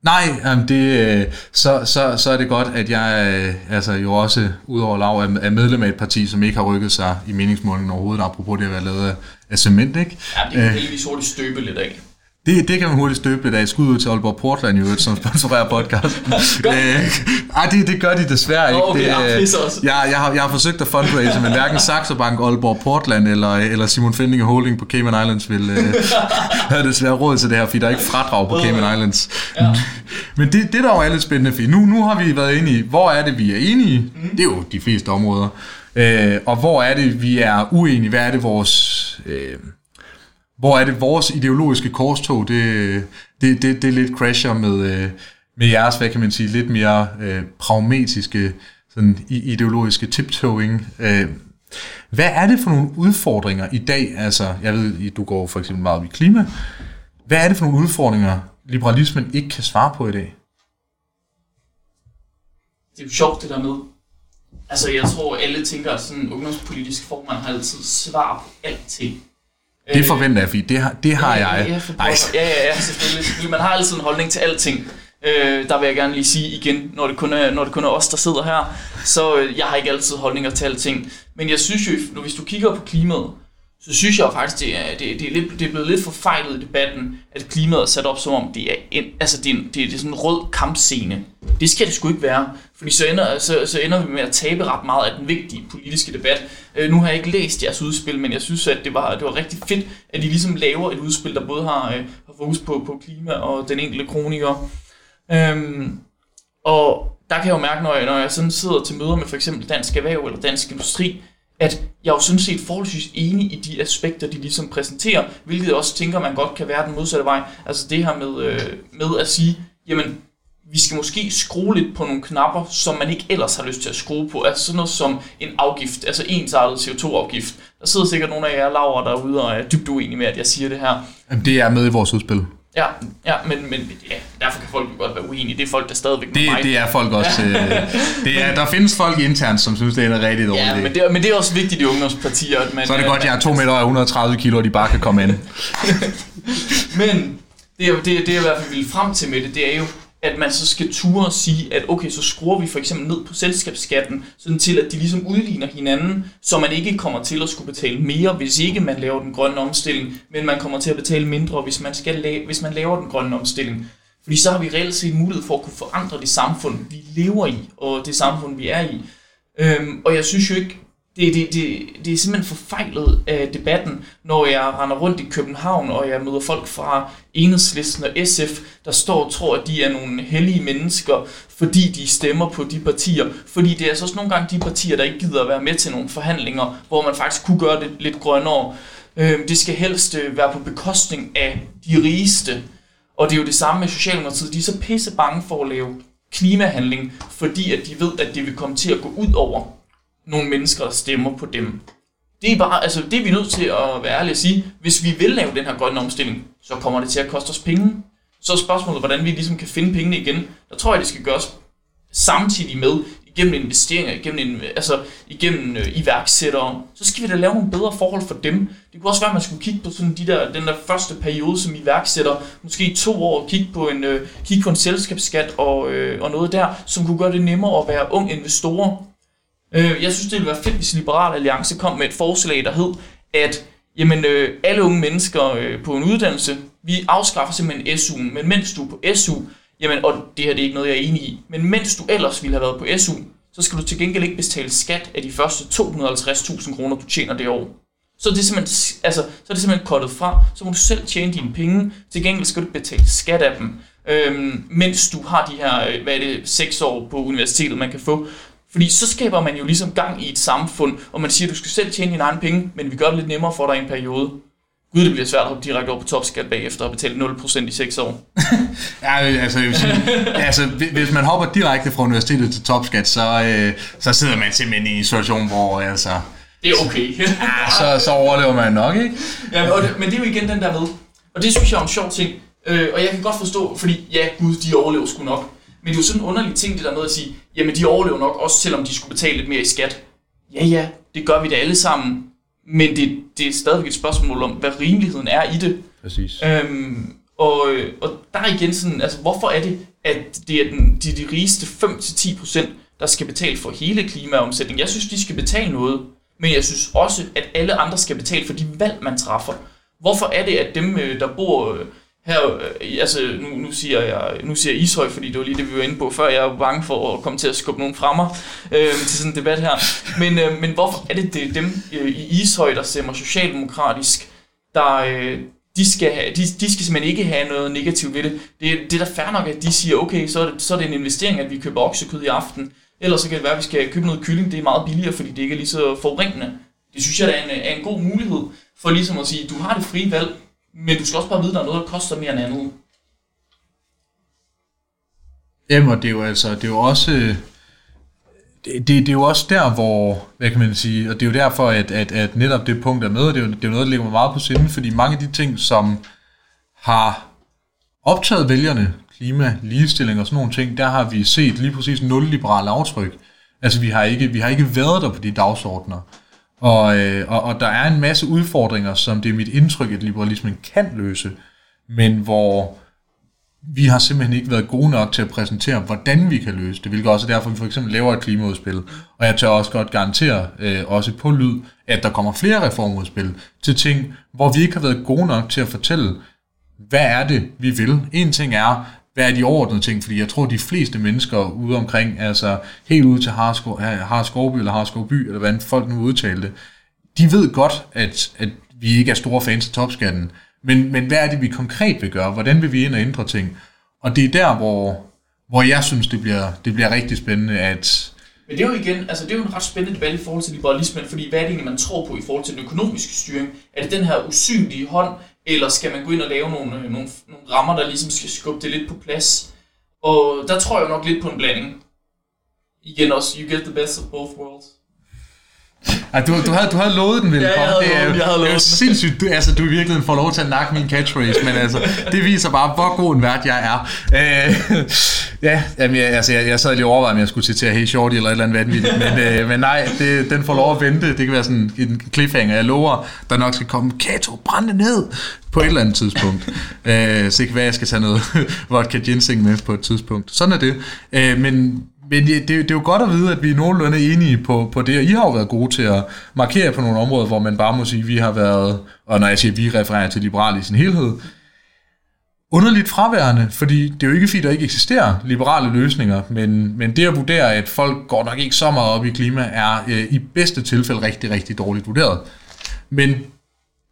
Nej, jamen det, øh, så, så, så er det godt, at jeg øh, altså jo også, udover lav, er medlem af et parti, som ikke har rykket sig i meningsmålingen overhovedet, apropos det at være lavet af- af cement, ikke? Ja, det kan heldigvis hurtigt støbe lidt af. Det, det kan man hurtigt støbe lidt af. Skud ud til Aalborg Portland, jo, som sponsorerer podcasten. Øh, ej, det, det gør de desværre ikke. Nå, okay, det, ja, øh, også. jeg, jeg, har, jeg har forsøgt at fundraise, men hverken Saxo Bank, Aalborg Portland eller, eller Simon Fendinge Holding på Cayman Islands vil øh, have desværre råd til det her, fordi der er ikke fradrag på Cayman Islands. Ja. Men det, det der jo er lidt spændende, fordi nu, nu har vi været inde i, hvor er det, vi er enige? Mm. Det er jo de fleste områder. Øh, og hvor er det, vi er uenige? Hvad er det, vores... Øh, hvor er det vores ideologiske korstog, det, det, det, det lidt crasher med, øh, med jeres, hvad kan man sige, lidt mere øh, pragmatiske, sådan ideologiske tiptoeing. Øh, hvad er det for nogle udfordringer i dag? Altså, jeg ved, du går for eksempel meget op i klima. Hvad er det for nogle udfordringer, liberalismen ikke kan svare på i dag? Det er jo sjovt det der med. Altså jeg tror alle tænker at sådan en ungdomspolitisk formand har altid svar på alting. Det forventer jeg, fordi det har, det har jeg. Ja, for Ej, pokker. ja, ja, ja, selvfølgelig, selvfølgelig. Man har altid en holdning til alting. Øh, der vil jeg gerne lige sige igen, når det, kun er, når det kun er os, der sidder her, så øh, jeg har ikke altid holdninger til alting. Men jeg synes jo, hvis du kigger på klimaet, så synes jeg jo faktisk, det er, det, det, er lidt, det er blevet lidt forfejlet i debatten, at klimaet er sat op som om, det er, en, altså det er, en, det er, det er sådan en rød kampscene. Det skal det sgu ikke være, fordi så ender, så, så ender vi med at tabe ret meget af den vigtige politiske debat. Øh, nu har jeg ikke læst jeres udspil, men jeg synes, at det var, det var rigtig fedt, at I ligesom laver et udspil, der både har, øh, har fokus på, på klima og den enkelte kroniker. Øhm, og der kan jeg jo mærke, når jeg, når jeg sådan sidder til møder med for eksempel Dansk Erhverv eller Dansk Industri, at jeg er jo sådan set forholdsvis enig i de aspekter, de ligesom præsenterer, hvilket jeg også tænker, man godt kan være den modsatte vej. Altså det her med, øh, med at sige, jamen, vi skal måske skrue lidt på nogle knapper, som man ikke ellers har lyst til at skrue på. Altså sådan noget som en afgift, altså ensartet CO2-afgift. Der sidder sikkert nogle af jer Laura, derude og er dybt uenige med, at jeg siger det her. Jamen, Det er med i vores udspil. Ja, ja men, men ja, derfor kan folk jo godt være uenige. Det er folk, der stadigvæk med Det, mig. det er folk også. øh, det er, der findes folk internt, som synes, det er en rigtig dårlig Ja, men det, er, men det er også vigtigt i ungdomspartier, at man... Så er det at godt, at jeg er 2 meter og 130 kilo, og de bare kan komme ind. Men det, er, det, det jeg i hvert fald vil frem til med det, det er jo, at man så skal ture og sige, at okay, så skruer vi for eksempel ned på selskabsskatten, sådan til at de ligesom udligner hinanden, så man ikke kommer til at skulle betale mere, hvis ikke man laver den grønne omstilling, men man kommer til at betale mindre, hvis man, skal lave, hvis man laver den grønne omstilling. Fordi så har vi reelt set mulighed for at kunne forandre det samfund, vi lever i, og det samfund, vi er i. Øhm, og jeg synes jo ikke, det, det, det, det er simpelthen forfejlet af debatten, når jeg render rundt i København, og jeg møder folk fra Enhedslisten og SF, der står og tror, at de er nogle hellige mennesker, fordi de stemmer på de partier. Fordi det er altså også nogle gange de partier, der ikke gider at være med til nogle forhandlinger, hvor man faktisk kunne gøre det lidt grønnere. Øhm, det skal helst øh, være på bekostning af de rigeste. Og det er jo det samme med Socialdemokratiet. De er så pisse bange for at lave klimahandling, fordi at de ved, at det vil komme til at gå ud over nogle mennesker, stemmer på dem. Det er bare, altså det er vi nødt til at være ærlige at sige. Hvis vi vil lave den her grønne omstilling, så kommer det til at koste os penge. Så er spørgsmålet, hvordan vi ligesom kan finde pengene igen. Der tror jeg, det skal gøres samtidig med, igennem investeringer, igennem, en- altså, igennem øh, iværksættere, så skal vi da lave nogle bedre forhold for dem. Det kunne også være, at man skulle kigge på sådan de der, den der første periode som iværksætter, måske i to år, kigge på en, øh, kigge på en selskabsskat og, øh, og noget der, som kunne gøre det nemmere at være ung investorer. Øh, jeg synes, det ville være fedt, hvis Liberal Alliance kom med et forslag, der hed, at jamen, øh, alle unge mennesker øh, på en uddannelse, vi afskaffer simpelthen SU'en, men mens du er på SU, jamen, og det her det er ikke noget, jeg er enig i, men mens du ellers ville have været på SU, så skal du til gengæld ikke betale skat af de første 250.000 kroner, du tjener det år. Så er det simpelthen, altså, så er det simpelthen kottet fra, så må du selv tjene dine penge, til gengæld skal du betale skat af dem, øhm, mens du har de her, øh, hvad er det, seks år på universitetet, man kan få. Fordi så skaber man jo ligesom gang i et samfund, og man siger, du skal selv tjene dine egne penge, men vi gør det lidt nemmere for dig i en periode. Gud, det bliver svært at hoppe direkte over på topskat bagefter og betale 0% i 6 år. Ja, altså, jeg vil sige, altså, hvi- hvis man hopper direkte fra universitetet til topskat, så, øh, så sidder man simpelthen i en situation, hvor altså, Det er okay. ja, så, så overlever man nok, ikke? Ja, og det, men det er jo igen den der med. Og det synes jeg er en sjov ting. Øh, og jeg kan godt forstå, fordi ja, gud, de overlever sgu nok. Men det er jo sådan en underlig ting, det der med at sige, jamen de overlever nok også, selvom de skulle betale lidt mere i skat. Ja, ja, det gør vi da alle sammen. Men det, det er stadigvæk et spørgsmål om, hvad rimeligheden er i det. Præcis. Øhm, og, og der er igen sådan, altså hvorfor er det, at det er den, de, de rigeste 5-10%, der skal betale for hele klimaomsætningen? Jeg synes, de skal betale noget, men jeg synes også, at alle andre skal betale for de valg, man træffer. Hvorfor er det, at dem, øh, der bor øh, her, øh, altså nu, nu, siger jeg, nu siger jeg Ishøj, fordi det var lige det, vi var inde på før, jeg er bange for at komme til at skubbe nogen fra mig øh, til sådan en debat her. Men, øh, men hvorfor er det, det er dem øh, i Ishøj, der stemmer socialdemokratisk, der, øh, de skal, have, de, de skal simpelthen ikke have noget negativt ved det. Det, det er da fair nok, at de siger, okay, så er, det, så er det en investering, at vi køber oksekød i aften. Ellers så kan det være, at vi skal købe noget kylling, det er meget billigere, fordi det ikke er lige så forurenende. Det synes jeg er en, er en god mulighed for ligesom at sige, du har det frie valg, men du skal også bare vide, at der er noget, der koster mere end andet. Jamen, og det er jo altså, det er jo også, øh, det, det, det er jo også der, hvor, hvad kan man sige, og det er jo derfor, at, at, at netop det punkt er med, og det er, jo, det er jo noget, der ligger mig meget på sinde, fordi mange af de ting, som har optaget vælgerne, klima, ligestilling og sådan nogle ting, der har vi set lige præcis nul liberale aftryk. Altså, vi har ikke, vi har ikke været der på de dagsordner. Og, øh, og, og der er en masse udfordringer, som det er mit indtryk, at liberalismen kan løse, men hvor vi har simpelthen ikke været gode nok til at præsentere, hvordan vi kan løse det, hvilket også er derfor, vi for eksempel laver et klimaudspil. Og jeg tør også godt garantere, øh, også på lyd, at der kommer flere reformudspil til ting, hvor vi ikke har været gode nok til at fortælle, hvad er det, vi vil. En ting er, hvad er de overordnede ting, fordi jeg tror, de fleste mennesker ude omkring, altså helt ude til Harskovby eller Harskovby, eller hvordan folk nu udtaler det, de ved godt, at, at vi ikke er store fans af topskatten, men, men hvad er det, vi konkret vil gøre? Hvordan vil vi ind og ændre ting? Og det er der, hvor, hvor jeg synes, det bliver, det bliver rigtig spændende, at... Men det er jo igen, altså det er jo en ret spændende debat i forhold til liberalismen, fordi hvad er det egentlig, man tror på i forhold til den økonomiske styring? Er det den her usynlige hånd, eller skal man gå ind og lave nogle, øh, nogle, nogle rammer, der ligesom skal skubbe det lidt på plads? Og der tror jeg nok lidt på en blanding. Igen også, you get the best of both worlds. Ja, du, du, havde, du havde lovet den ville ja, komme. Det er jo, jeg havde det er sindssygt. Du, altså, du i virkeligheden får lov til at nakke min catchphrase, men altså, det viser bare, hvor god en vært jeg er. Øh, ja, jamen, jeg, altså, jeg, jeg sad lige overvejet, om jeg skulle citere Hey Shorty eller et eller andet vanvittigt, men, øh, men nej, det, den får lov at vente. Det kan være sådan en cliffhanger. Jeg lover, der nok skal komme Kato, brænde ned på et eller andet tidspunkt. øh, så kan være, jeg skal tage noget vodka ginseng med på et tidspunkt. Sådan er det. Øh, men men det, det, er jo godt at vide, at vi er nogenlunde enige på, på det, og I har jo været gode til at markere på nogle områder, hvor man bare må sige, at vi har været, og når jeg siger, at vi refererer til liberal i sin helhed, underligt fraværende, fordi det er jo ikke fordi, der ikke eksisterer liberale løsninger, men, men det at vurdere, at folk går nok ikke så meget op i klima, er øh, i bedste tilfælde rigtig, rigtig dårligt vurderet. Men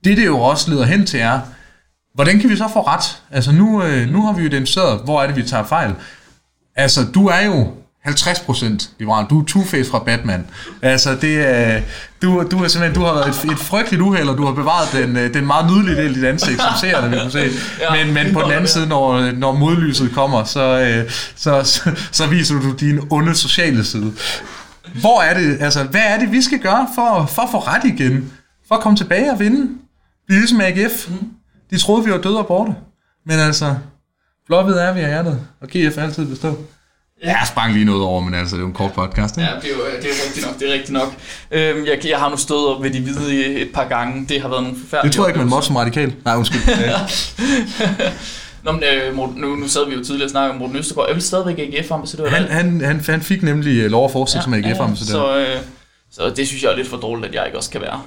det, det jo også leder hen til, er, hvordan kan vi så få ret? Altså nu, øh, nu har vi jo identificeret, hvor er det, vi tager fejl. Altså, du er jo 50% liberal. Du er Two-Face fra Batman. Altså, det er, du, du er simpelthen, du har været et, et frygteligt uheld, og du har bevaret den, øh, den meget nydelige del i dit ansigt, som seerne vil kunne se. Men, men på den anden side, når, når modlyset kommer, så, øh, så, så, så viser du din onde sociale side. Hvor er det, altså, hvad er det, vi skal gøre for, for at få ret igen? For at komme tilbage og vinde? Blive ligesom AGF. De troede, vi var døde og borte. Men altså, blåhvid er vi af hjertet, og GF er altid bestået. Ja. Jeg sprang lige noget over, men altså, det er jo en kort podcast. Ikke? Ja, det er jo det er rigtigt nok. Det er rigtigt nok. Øhm, jeg, jeg har nu stået op ved de hvide et par gange. Det har været nogle forfærdelige Det tror jeg ikke, man måtte som radikal. Nej, undskyld. Nå, men, øh, nu, nu sad vi jo tidligere og snakkede om Morten Østergaard. Er vel stadigvæk AGF-ambassadør? Han, han, han, han fik nemlig øh, lov at fortsætte ja, som AGF-ambassadør. Ja, så, øh, så det synes jeg er lidt for dårligt, at jeg ikke også kan være.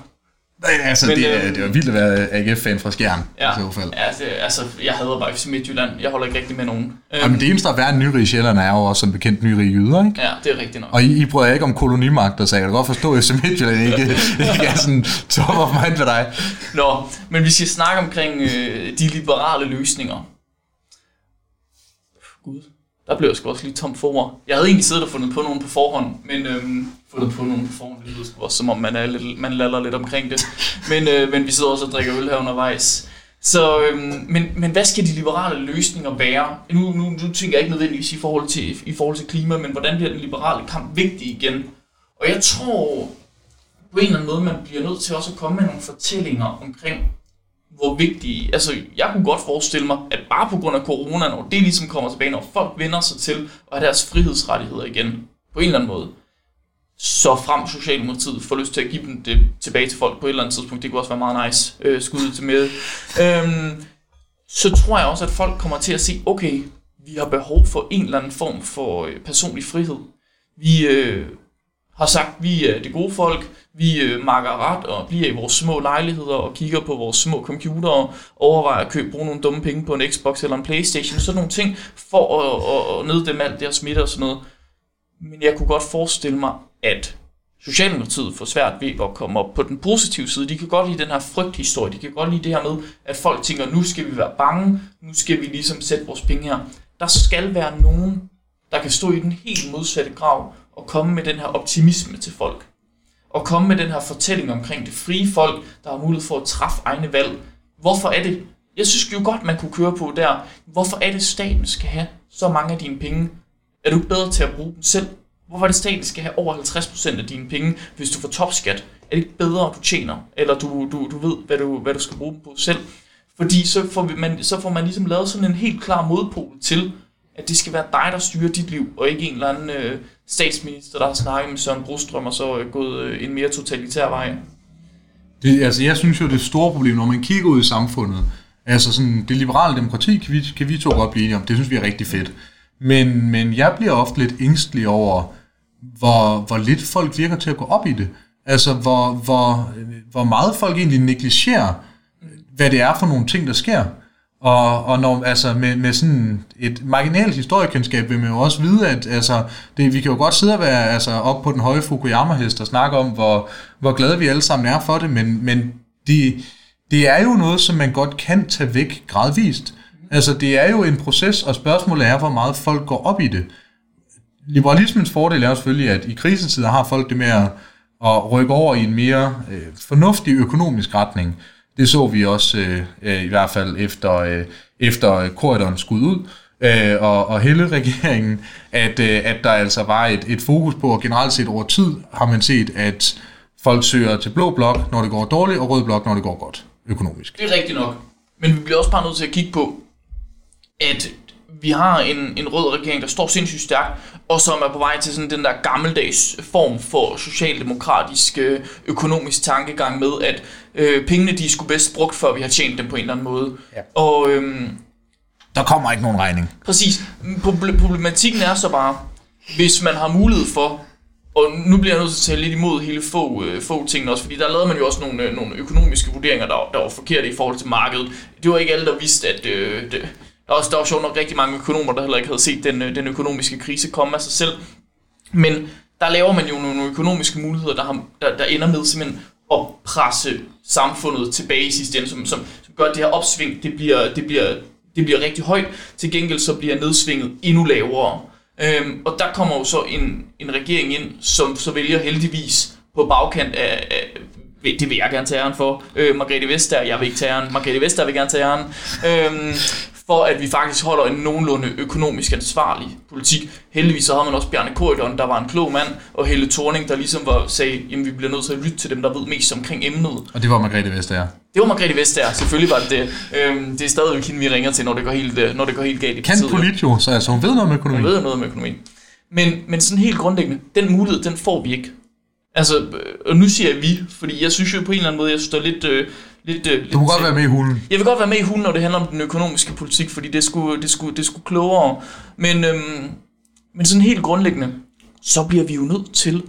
Nej, altså, Men, det, er, det er vildt at være AGF-fan fra Skjern, ja, i så fald. Ja, det, altså, jeg hader bare FC Midtjylland. Jeg holder ikke rigtig med nogen. Ja, men det eneste, der er værd nyrige Sjælland, er jo også som bekendt nyrige jyder, ikke? Ja, det er rigtigt nok. Og I, I bryder ikke om kolonimagter, så jeg kan godt forstå, at FC Midtjylland ikke, ikke er sådan top of mind for dig. Nå, men vi skal snakke omkring øh, de liberale løsninger. Gud, der blev jeg sgu også lige tomt for ord. Jeg havde egentlig siddet og fundet på nogen på forhånd, men øhm, fundet på nogen på forhånd, det lyder sgu også som om man, er lidt, man laller lidt omkring det. Men, øh, men vi sidder også og drikker øl her undervejs. Så, øhm, men, men hvad skal de liberale løsninger være? Nu, nu, nu tænker jeg ikke nødvendigvis i forhold, til, i forhold til klima, men hvordan bliver den liberale kamp vigtig igen? Og jeg tror, på en eller anden måde, man bliver nødt til også at komme med nogle fortællinger omkring, hvor vigtige, altså jeg kunne godt forestille mig, at bare på grund af corona, når det ligesom kommer tilbage, når folk vender sig til at have deres frihedsrettigheder igen, på en eller anden måde, så frem Socialdemokratiet får lyst til at give dem det tilbage til folk på et eller andet tidspunkt, det kunne også være meget nice, øh, skud til med, øhm, så tror jeg også, at folk kommer til at se, okay, vi har behov for en eller anden form for øh, personlig frihed. Vi øh, har sagt, vi er det gode folk, vi øh, makker ret og bliver i vores små lejligheder og kigger på vores små computere og overvejer at købe, bruge nogle dumme penge på en Xbox eller en Playstation, sådan nogle ting, for at, at, at neddæmme alt det her smitte og sådan noget. Men jeg kunne godt forestille mig, at Socialdemokratiet får svært ved at komme op på den positive side. De kan godt lide den her frygthistorie. De kan godt lide det her med, at folk tænker, nu skal vi være bange, nu skal vi ligesom sætte vores penge her. Der skal være nogen, der kan stå i den helt modsatte grav og komme med den her optimisme til folk. Og komme med den her fortælling omkring det frie folk, der har mulighed for at træffe egne valg. Hvorfor er det? Jeg synes jo godt, man kunne køre på der. Hvorfor er det, staten skal have så mange af dine penge? Er du ikke bedre til at bruge dem selv? Hvorfor er det, staten skal have over 50% af dine penge, hvis du får topskat? Er det ikke bedre, du tjener? Eller du, du, du ved, hvad du, hvad du skal bruge dem på selv? Fordi så får, man, så får man ligesom lavet sådan en helt klar modpol til, at det skal være dig, der styrer dit liv, og ikke en eller anden øh, statsminister, der har snakket med Søren Brostrøm, og så øh, gået øh, en mere totalitær vej. Det, altså, jeg synes jo, det store problem, når man kigger ud i samfundet, altså sådan, det liberale demokrati, kan vi, kan vi to godt blive enige om, det synes vi er rigtig fedt. Men, men jeg bliver ofte lidt ængstelig over, hvor, hvor lidt folk virker til at gå op i det. Altså, hvor, hvor, hvor meget folk egentlig negligerer, hvad det er for nogle ting, der sker. Og, og når, altså med, med sådan et marginalt historiekendskab vil man jo også vide, at altså, det, vi kan jo godt sidde og være altså, op på den høje Fukuyama-hest og snakke om, hvor, hvor glade vi alle sammen er for det, men, men det, det er jo noget, som man godt kan tage væk gradvist. Altså det er jo en proces, og spørgsmålet er, hvor meget folk går op i det. Liberalismens fordel er jo selvfølgelig, at i krisetider har folk det med at, at rykke over i en mere øh, fornuftig økonomisk retning. Det så vi også øh, øh, i hvert fald efter, øh, efter korridoren skud ud, øh, og, og hele regeringen, at, øh, at der altså var et, et fokus på, og generelt set over tid har man set, at folk søger til blå blok, når det går dårligt, og rød blok, når det går godt økonomisk. Det er rigtigt nok. Men vi bliver også bare nødt til at kigge på, at vi har en, en rød regering, der står sindssygt stærkt, og som er på vej til sådan den der gammeldags form for socialdemokratisk øh, økonomisk tankegang med, at øh, pengene de skulle bedst brugt, før vi har tjent dem på en eller anden måde. Ja. Og øhm, Der kommer ikke nogen regning. præcis, Proble- problematikken er så bare, hvis man har mulighed for, og nu bliver jeg nødt til at tale lidt imod hele få, øh, få tingene også, fordi der lavede man jo også nogle, øh, nogle økonomiske vurderinger, der, var- der var forkerte i forhold til markedet. Det var ikke alle, der vidste, at øh, det, der er også, der var sjovt nok rigtig mange økonomer, der heller ikke havde set den, øh, den økonomiske krise komme af sig selv. Men der laver man jo nogle økonomiske muligheder, der, har, der, der ender med simpelthen at presse samfundet tilbage i sidste ende, som, som, som gør, at det her opsving, det bliver, det, bliver, det bliver rigtig højt. Til gengæld så bliver nedsvinget endnu lavere. Øhm, og der kommer jo så en, en regering ind, som så vælger heldigvis på bagkant af, af det vil jeg gerne tage æren for. Øh, Margrethe Vestager, jeg vil ikke tage æren. Margrethe Vestager vil gerne tage æren. Øhm, for at vi faktisk holder en nogenlunde økonomisk ansvarlig politik. Heldigvis så havde man også Bjarne Korydon, der var en klog mand, og Helle Thorning, der ligesom var, sagde, jamen vi bliver nødt til at lytte til dem, der ved mest omkring emnet. Og det var Margrethe Vestager. Det var Margrethe Vestager, selvfølgelig var det det. Øhm, det er stadigvæk hende, vi ringer til, når det går helt, øh, når det går helt galt i Kan partiet. polit jo, så altså hun ved noget om økonomi. Hun ved noget om økonomi. Men, men sådan helt grundlæggende, den mulighed, den får vi ikke. Altså, øh, og nu siger jeg vi, fordi jeg synes jo på en eller anden måde, jeg synes, der er lidt... Øh, lidt, øh, lidt Du må godt være med i hulen. jeg vil godt være med i hulen, når det handler om den økonomiske politik, fordi det skulle, det skulle, det skulle klogere. Men, øhm, men sådan helt grundlæggende, så bliver vi jo nødt til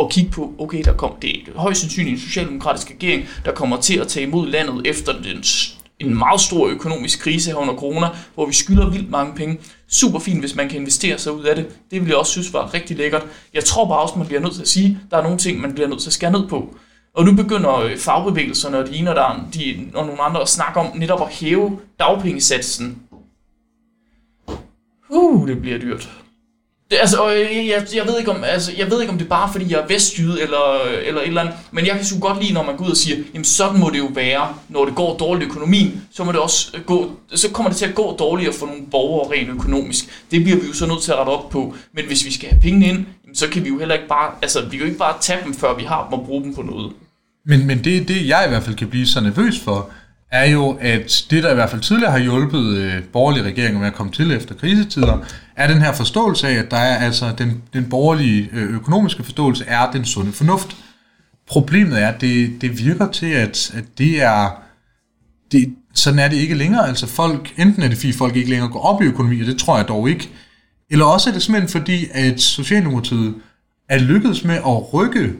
at kigge på, okay, der kom, det er højst sandsynligt en socialdemokratisk regering, der kommer til at tage imod landet efter den, en meget stor økonomisk krise her under corona, hvor vi skylder vildt mange penge. Super fint, hvis man kan investere sig ud af det. Det vil jeg også synes var rigtig lækkert. Jeg tror bare også, man bliver nødt til at sige, der er nogle ting, man bliver nødt til at skære ned på. Og nu begynder øh, fagbevægelserne og de ene og, der, de, og nogle andre at snakke om netop at hæve dagpengesatsen. Uh, det bliver dyrt. Det, altså, og jeg, jeg, jeg, ved ikke om, altså, jeg ved ikke, om det er bare fordi, jeg er vestjyde eller, øh, eller et eller andet, men jeg kan sgu godt lide, når man går ud og siger, jamen sådan må det jo være, når det går dårligt i økonomien, så, må det også gå, så kommer det til at gå dårligere for nogle borgere rent økonomisk. Det bliver vi jo så nødt til at rette op på, men hvis vi skal have pengene ind, jamen, så kan vi jo heller ikke bare, altså vi kan jo ikke bare tage dem, før vi har dem og bruge dem på noget. Men, men det, det, jeg i hvert fald kan blive så nervøs for, er jo, at det, der i hvert fald tidligere har hjulpet øh, borgerlige regeringer med at komme til efter krisetider, er den her forståelse af, at der er altså den, den borgerlige øh, økonomiske forståelse er den sunde fornuft. Problemet er, at det, det virker til, at, at det er... Det, sådan er det ikke længere. Altså folk, enten er det fordi folk ikke længere går op i økonomi, og det tror jeg dog ikke, eller også er det simpelthen fordi, at Socialdemokratiet er lykkedes med at rykke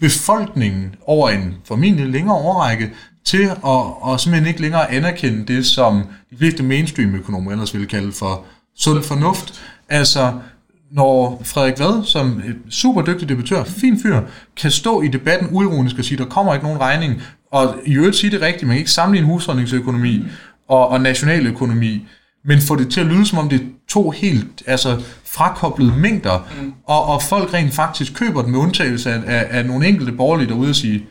befolkningen over en formentlig længere overrække til at og simpelthen ikke længere anerkende det, som de fleste mainstream-økonomer ellers ville kalde for sund fornuft. Altså, når Frederik Vad, som et super dygtig debattør, fin fyr, kan stå i debatten uironisk og sige, der kommer ikke nogen regning, og i øvrigt sige det rigtigt, man kan ikke sammenligne husholdningsøkonomi og, og nationaløkonomi, men få det til at lyde som om det er to helt altså, frakoblede mængder, mm. og, og folk rent faktisk køber den med undtagelse af, af, af nogle enkelte borgerlige derude og sige,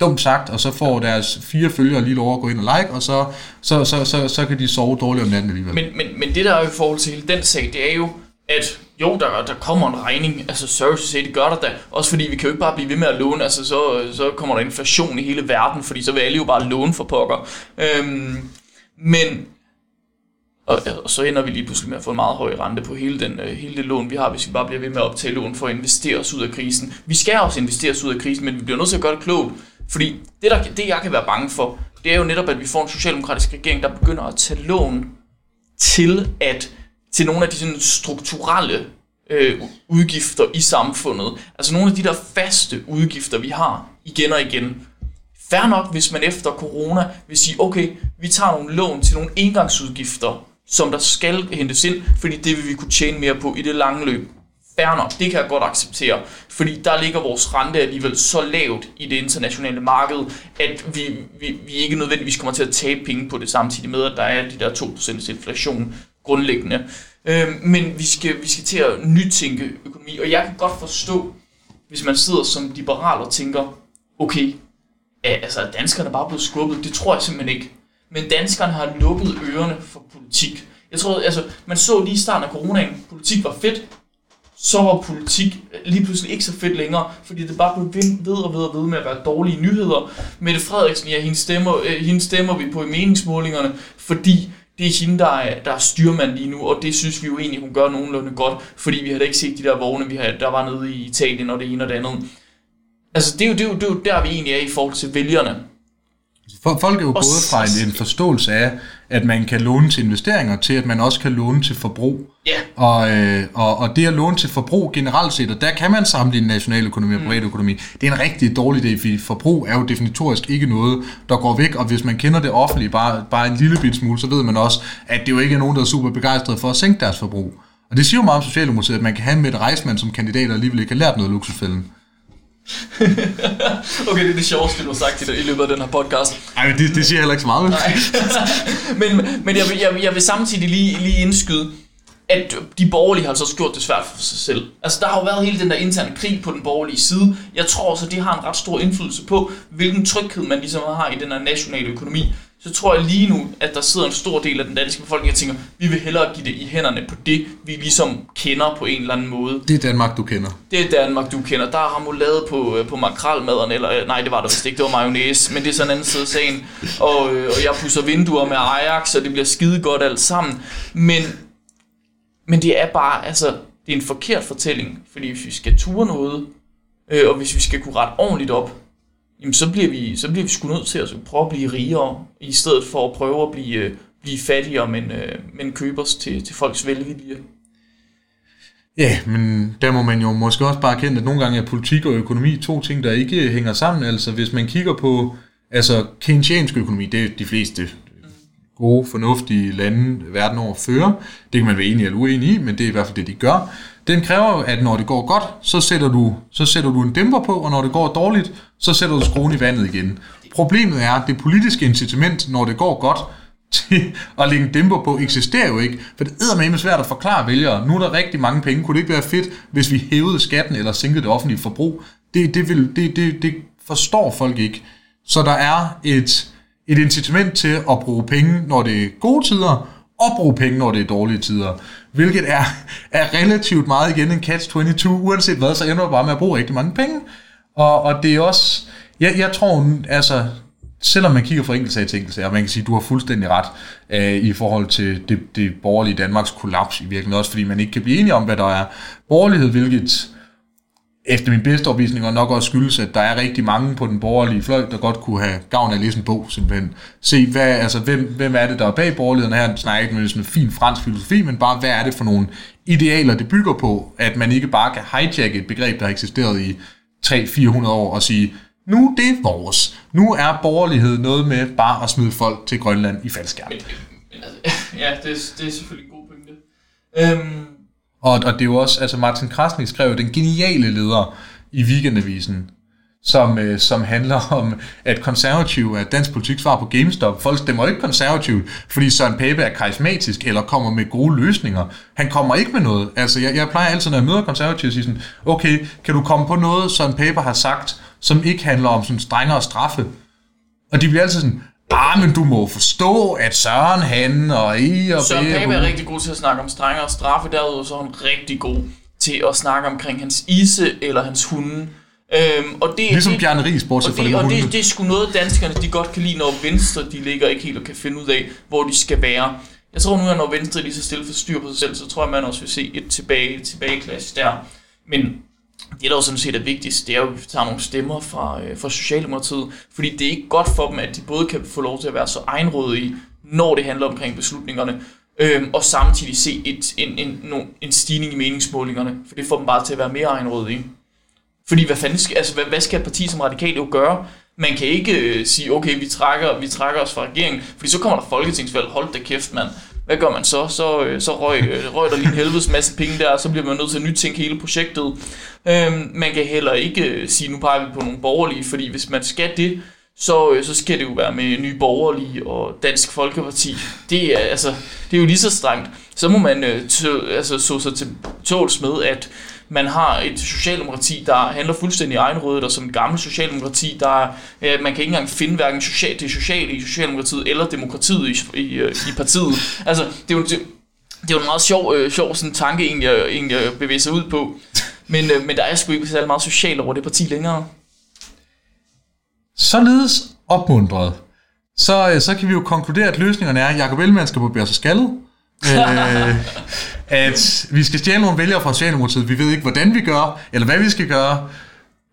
dumt sagt, og så får deres fire følgere lige lov at gå ind og like, og så, så, så, så, så kan de sove dårligt om natten alligevel. Men, men, men det der er jo i forhold til hele den sag, det er jo, at jo, der, der kommer en regning, altså sorry to say, det gør der da, også fordi vi kan jo ikke bare blive ved med at låne, altså så, så kommer der inflation i hele verden, fordi så vil alle jo bare låne for pokker. Øhm, men og, og så ender vi lige pludselig med at få en meget høj rente på hele, den, øh, hele det lån, vi har, hvis vi bare bliver ved med at optage lån for at investere os ud af krisen. Vi skal også investere os ud af krisen, men vi bliver nødt til at gøre det klogt. Fordi det, der, det jeg kan være bange for, det er jo netop, at vi får en socialdemokratisk regering, der begynder at tage lån til, at, til nogle af de sådan, strukturelle øh, udgifter i samfundet. Altså nogle af de der faste udgifter, vi har igen og igen. Fær nok, hvis man efter corona vil sige, okay, vi tager nogle lån til nogle engangsudgifter, som der skal hentes ind, fordi det vil vi kunne tjene mere på i det lange løb. Fair nok, det kan jeg godt acceptere, fordi der ligger vores rente alligevel så lavt i det internationale marked, at vi, vi, vi ikke nødvendigvis kommer til at tabe penge på det samtidig med, at der er de der 2% inflation grundlæggende. Øh, men vi skal, vi skal til at nytænke økonomi, og jeg kan godt forstå, hvis man sidder som liberal og tænker, okay, altså danskerne bare blevet skubbet, det tror jeg simpelthen ikke. Men danskerne har lukket ørerne for politik. Jeg tror, altså, man så lige i starten af coronaen, politik var fedt, så var politik øh, lige pludselig ikke så fedt længere, fordi det bare blev ved og ved og ved med at være dårlige nyheder. Mette Frederiksen, ja, hende stemmer, øh, hende stemmer vi på i meningsmålingerne, fordi det er hende, der er, der er styrmand lige nu, og det synes vi jo egentlig, hun gør nogenlunde godt, fordi vi havde ikke set de der vogne, vi havde, der var nede i Italien og det ene og det andet. Altså, det er, jo, det, er jo, det er jo der, vi egentlig er i forhold til vælgerne. Folk er jo gået fra en, en forståelse af, at man kan låne til investeringer, til at man også kan låne til forbrug. Ja. Og, øh, og, og det at låne til forbrug generelt set, og der kan man sammenligne nationaløkonomi og mm. privatøkonomi, det er en rigtig dårlig idé, fordi forbrug er jo definitorisk ikke noget, der går væk, og hvis man kender det offentlige bare, bare en lille bit smule, så ved man også, at det jo ikke er nogen, der er super begejstret for at sænke deres forbrug. Og det siger jo meget om Socialdemokratiet, at man kan have med et rejsmand som kandidat, og alligevel ikke har lært noget luksusfælden. okay, det er det sjoveste, du har sagt i, løbet af den her podcast. Ej, men det, det siger heller ikke så meget. Nej. men men jeg, vil, jeg, jeg vil samtidig lige, lige indskyde, at de borgerlige har altså gjort det svært for sig selv. Altså, der har jo været hele den der interne krig på den borgerlige side. Jeg tror også, at det har en ret stor indflydelse på, hvilken tryghed man ligesom har i den her nationale økonomi så tror jeg lige nu, at der sidder en stor del af den danske befolkning, og tænker, vi vil hellere give det i hænderne på det, vi ligesom kender på en eller anden måde. Det er Danmark, du kender. Det er Danmark, du kender. Der er remoulade på, øh, på makralmaderen, eller øh, nej, det var der vist ikke, det var mayonnaise, men det er sådan en anden side af sagen. Og, øh, og jeg pusser vinduer med Ajax, så det bliver skide godt alt sammen. Men, men det er bare, altså, det er en forkert fortælling, fordi hvis vi skal ture noget, øh, og hvis vi skal kunne rette ordentligt op, jamen så bliver vi, så bliver vi sgu nødt til at prøve at blive rigere, i stedet for at prøve at blive, øh, blive fattigere, men, øh, men købe os til, til folks velvilje. Ja, men der må man jo måske også bare kende, at nogle gange er politik og økonomi to ting, der ikke øh, hænger sammen. Altså hvis man kigger på altså keynesiansk økonomi, det er de fleste gode, fornuftige lande verden over fører. Det kan man være enig eller uenig i, men det er i hvert fald det, de gør. Den kræver, at når det går godt, så sætter, du, så sætter du en dæmper på, og når det går dårligt, så sætter du skruen i vandet igen. Problemet er, at det politiske incitament, når det går godt, til at lægge en dæmper på, eksisterer jo ikke. For det er med svært at forklare vælgere. Nu er der rigtig mange penge. Kunne det ikke være fedt, hvis vi hævede skatten eller sænkede det offentlige forbrug? Det, det, vil, det, det, det forstår folk ikke. Så der er et, et incitament til at bruge penge, når det er gode tider, og bruge penge, når det er dårlige tider. Hvilket er, er relativt meget igen en catch-22. Uanset hvad, så ender du bare med at bruge rigtig mange penge. Og, og det er også... Jeg, jeg tror, altså, selvom man kigger fra enkeltsag til enkeltsag, og man kan sige, at du har fuldstændig ret øh, i forhold til det, det borgerlige Danmarks kollaps i virkeligheden, også fordi man ikke kan blive enige om, hvad der er borgerlighed, hvilket efter min bedste opvisning, og nok også skyldes, at der er rigtig mange på den borgerlige fløj, der godt kunne have gavn af at læse en bog, simpelthen. Se, hvad, altså, hvem, hvem er det, der er bag borgerligheden her? snakker ikke med sådan en fin fransk filosofi, men bare, hvad er det for nogle idealer, det bygger på, at man ikke bare kan hijacke et begreb, der har eksisteret i 300-400 år, og sige, nu det er vores. Nu er borgerlighed noget med bare at smide folk til Grønland i faldskærm. Men, men, altså, ja, det, det er selvfølgelig en god pointe. Øhm, og, og det er jo også, altså Martin Krasnik skrev den geniale leder i Weekendavisen, som, øh, som handler om, at konservativ er dansk politik svar på GameStop. Folk stemmer ikke konservativt, fordi Søren Pape er karismatisk eller kommer med gode løsninger. Han kommer ikke med noget. Altså, jeg, jeg plejer altid, når jeg møder konservative, at sige sådan, okay, kan du komme på noget, Søren Pape har sagt, som ikke handler om sådan strengere straffe? Og de bliver altid sådan, Ah, men du må forstå, at Søren han og I og Søren Pape er rigtig god til at snakke om strengere straffe, derudover så er han rigtig god til at snakke omkring hans ise eller hans hunde. Øhm, og det, ligesom det, Bjarne Ries, bortset fra det, Og det, det er sgu noget, danskerne de godt kan lide, når Venstre de ligger ikke helt og kan finde ud af, hvor de skal være. Jeg tror nu, at når Venstre lige så stille for styr på sig selv, så tror jeg, man også vil se et tilbage, tilbageklasse der. Men det, der jo sådan set er vigtigst, det er jo, at vi tager nogle stemmer fra, øh, fra Socialdemokratiet, fordi det er ikke godt for dem, at de både kan få lov til at være så egenrådige, når det handler omkring beslutningerne, øh, og samtidig se et, en, en, en, en stigning i meningsmålingerne, for det får dem bare til at være mere egenrådige. Fordi hvad, fanden skal, altså, hvad, hvad skal et parti som radikalt jo gøre? Man kan ikke øh, sige, okay, vi trækker, vi trækker os fra regeringen, fordi så kommer der folketingsvalg, hold da kæft, mand. Hvad gør man så? Så, øh, så røg, øh, røg der lige en helvedes masse penge der, og så bliver man nødt til at nytænke hele projektet. Øhm, man kan heller ikke øh, sige, nu peger vi på nogle borgerlige, fordi hvis man skal det, så, øh, så skal det jo være med Nye Borgerlige og Dansk Folkeparti. Det er, altså, det er jo lige så strengt. Så må man øh, tø, altså, så sig til tåls med, at man har et socialdemokrati, der handler fuldstændig egenrådet, og som et gammelt socialdemokrati, der øh, man kan ikke engang finde hverken social, det sociale i socialdemokratiet eller demokratiet i, i, øh, i partiet. Altså, det er jo, det, det er jo en meget sjov, øh, sjov sådan, tanke, egentlig, øh, egentlig at bevæge sig ud på. Men, øh, men der er sgu ikke særlig meget socialt over det parti længere. Således opmuntret, så, så kan vi jo konkludere, at løsningerne er, at Jacob Ellemann skal på sig skaldet, øh, at vi skal stjæle nogle vælgere fra Socialdemokratiet. Vi ved ikke, hvordan vi gør, eller hvad vi skal gøre,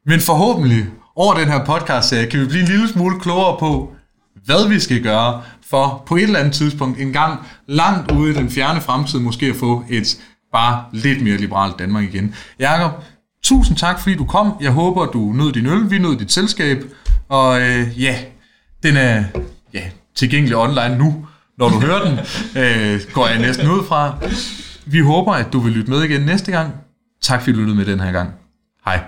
men forhåbentlig over den her podcast kan vi blive en lille smule klogere på, hvad vi skal gøre for på et eller andet tidspunkt en gang langt ude i den fjerne fremtid måske at få et bare lidt mere liberalt Danmark igen. Jakob, tusind tak fordi du kom. Jeg håber du nød din øl, vi nød dit selskab, og øh, ja, den er ja, tilgængelig online nu, når du hører den, øh, går jeg næsten ud fra. Vi håber, at du vil lytte med igen næste gang. Tak fordi du lyttede med den her gang. Hej.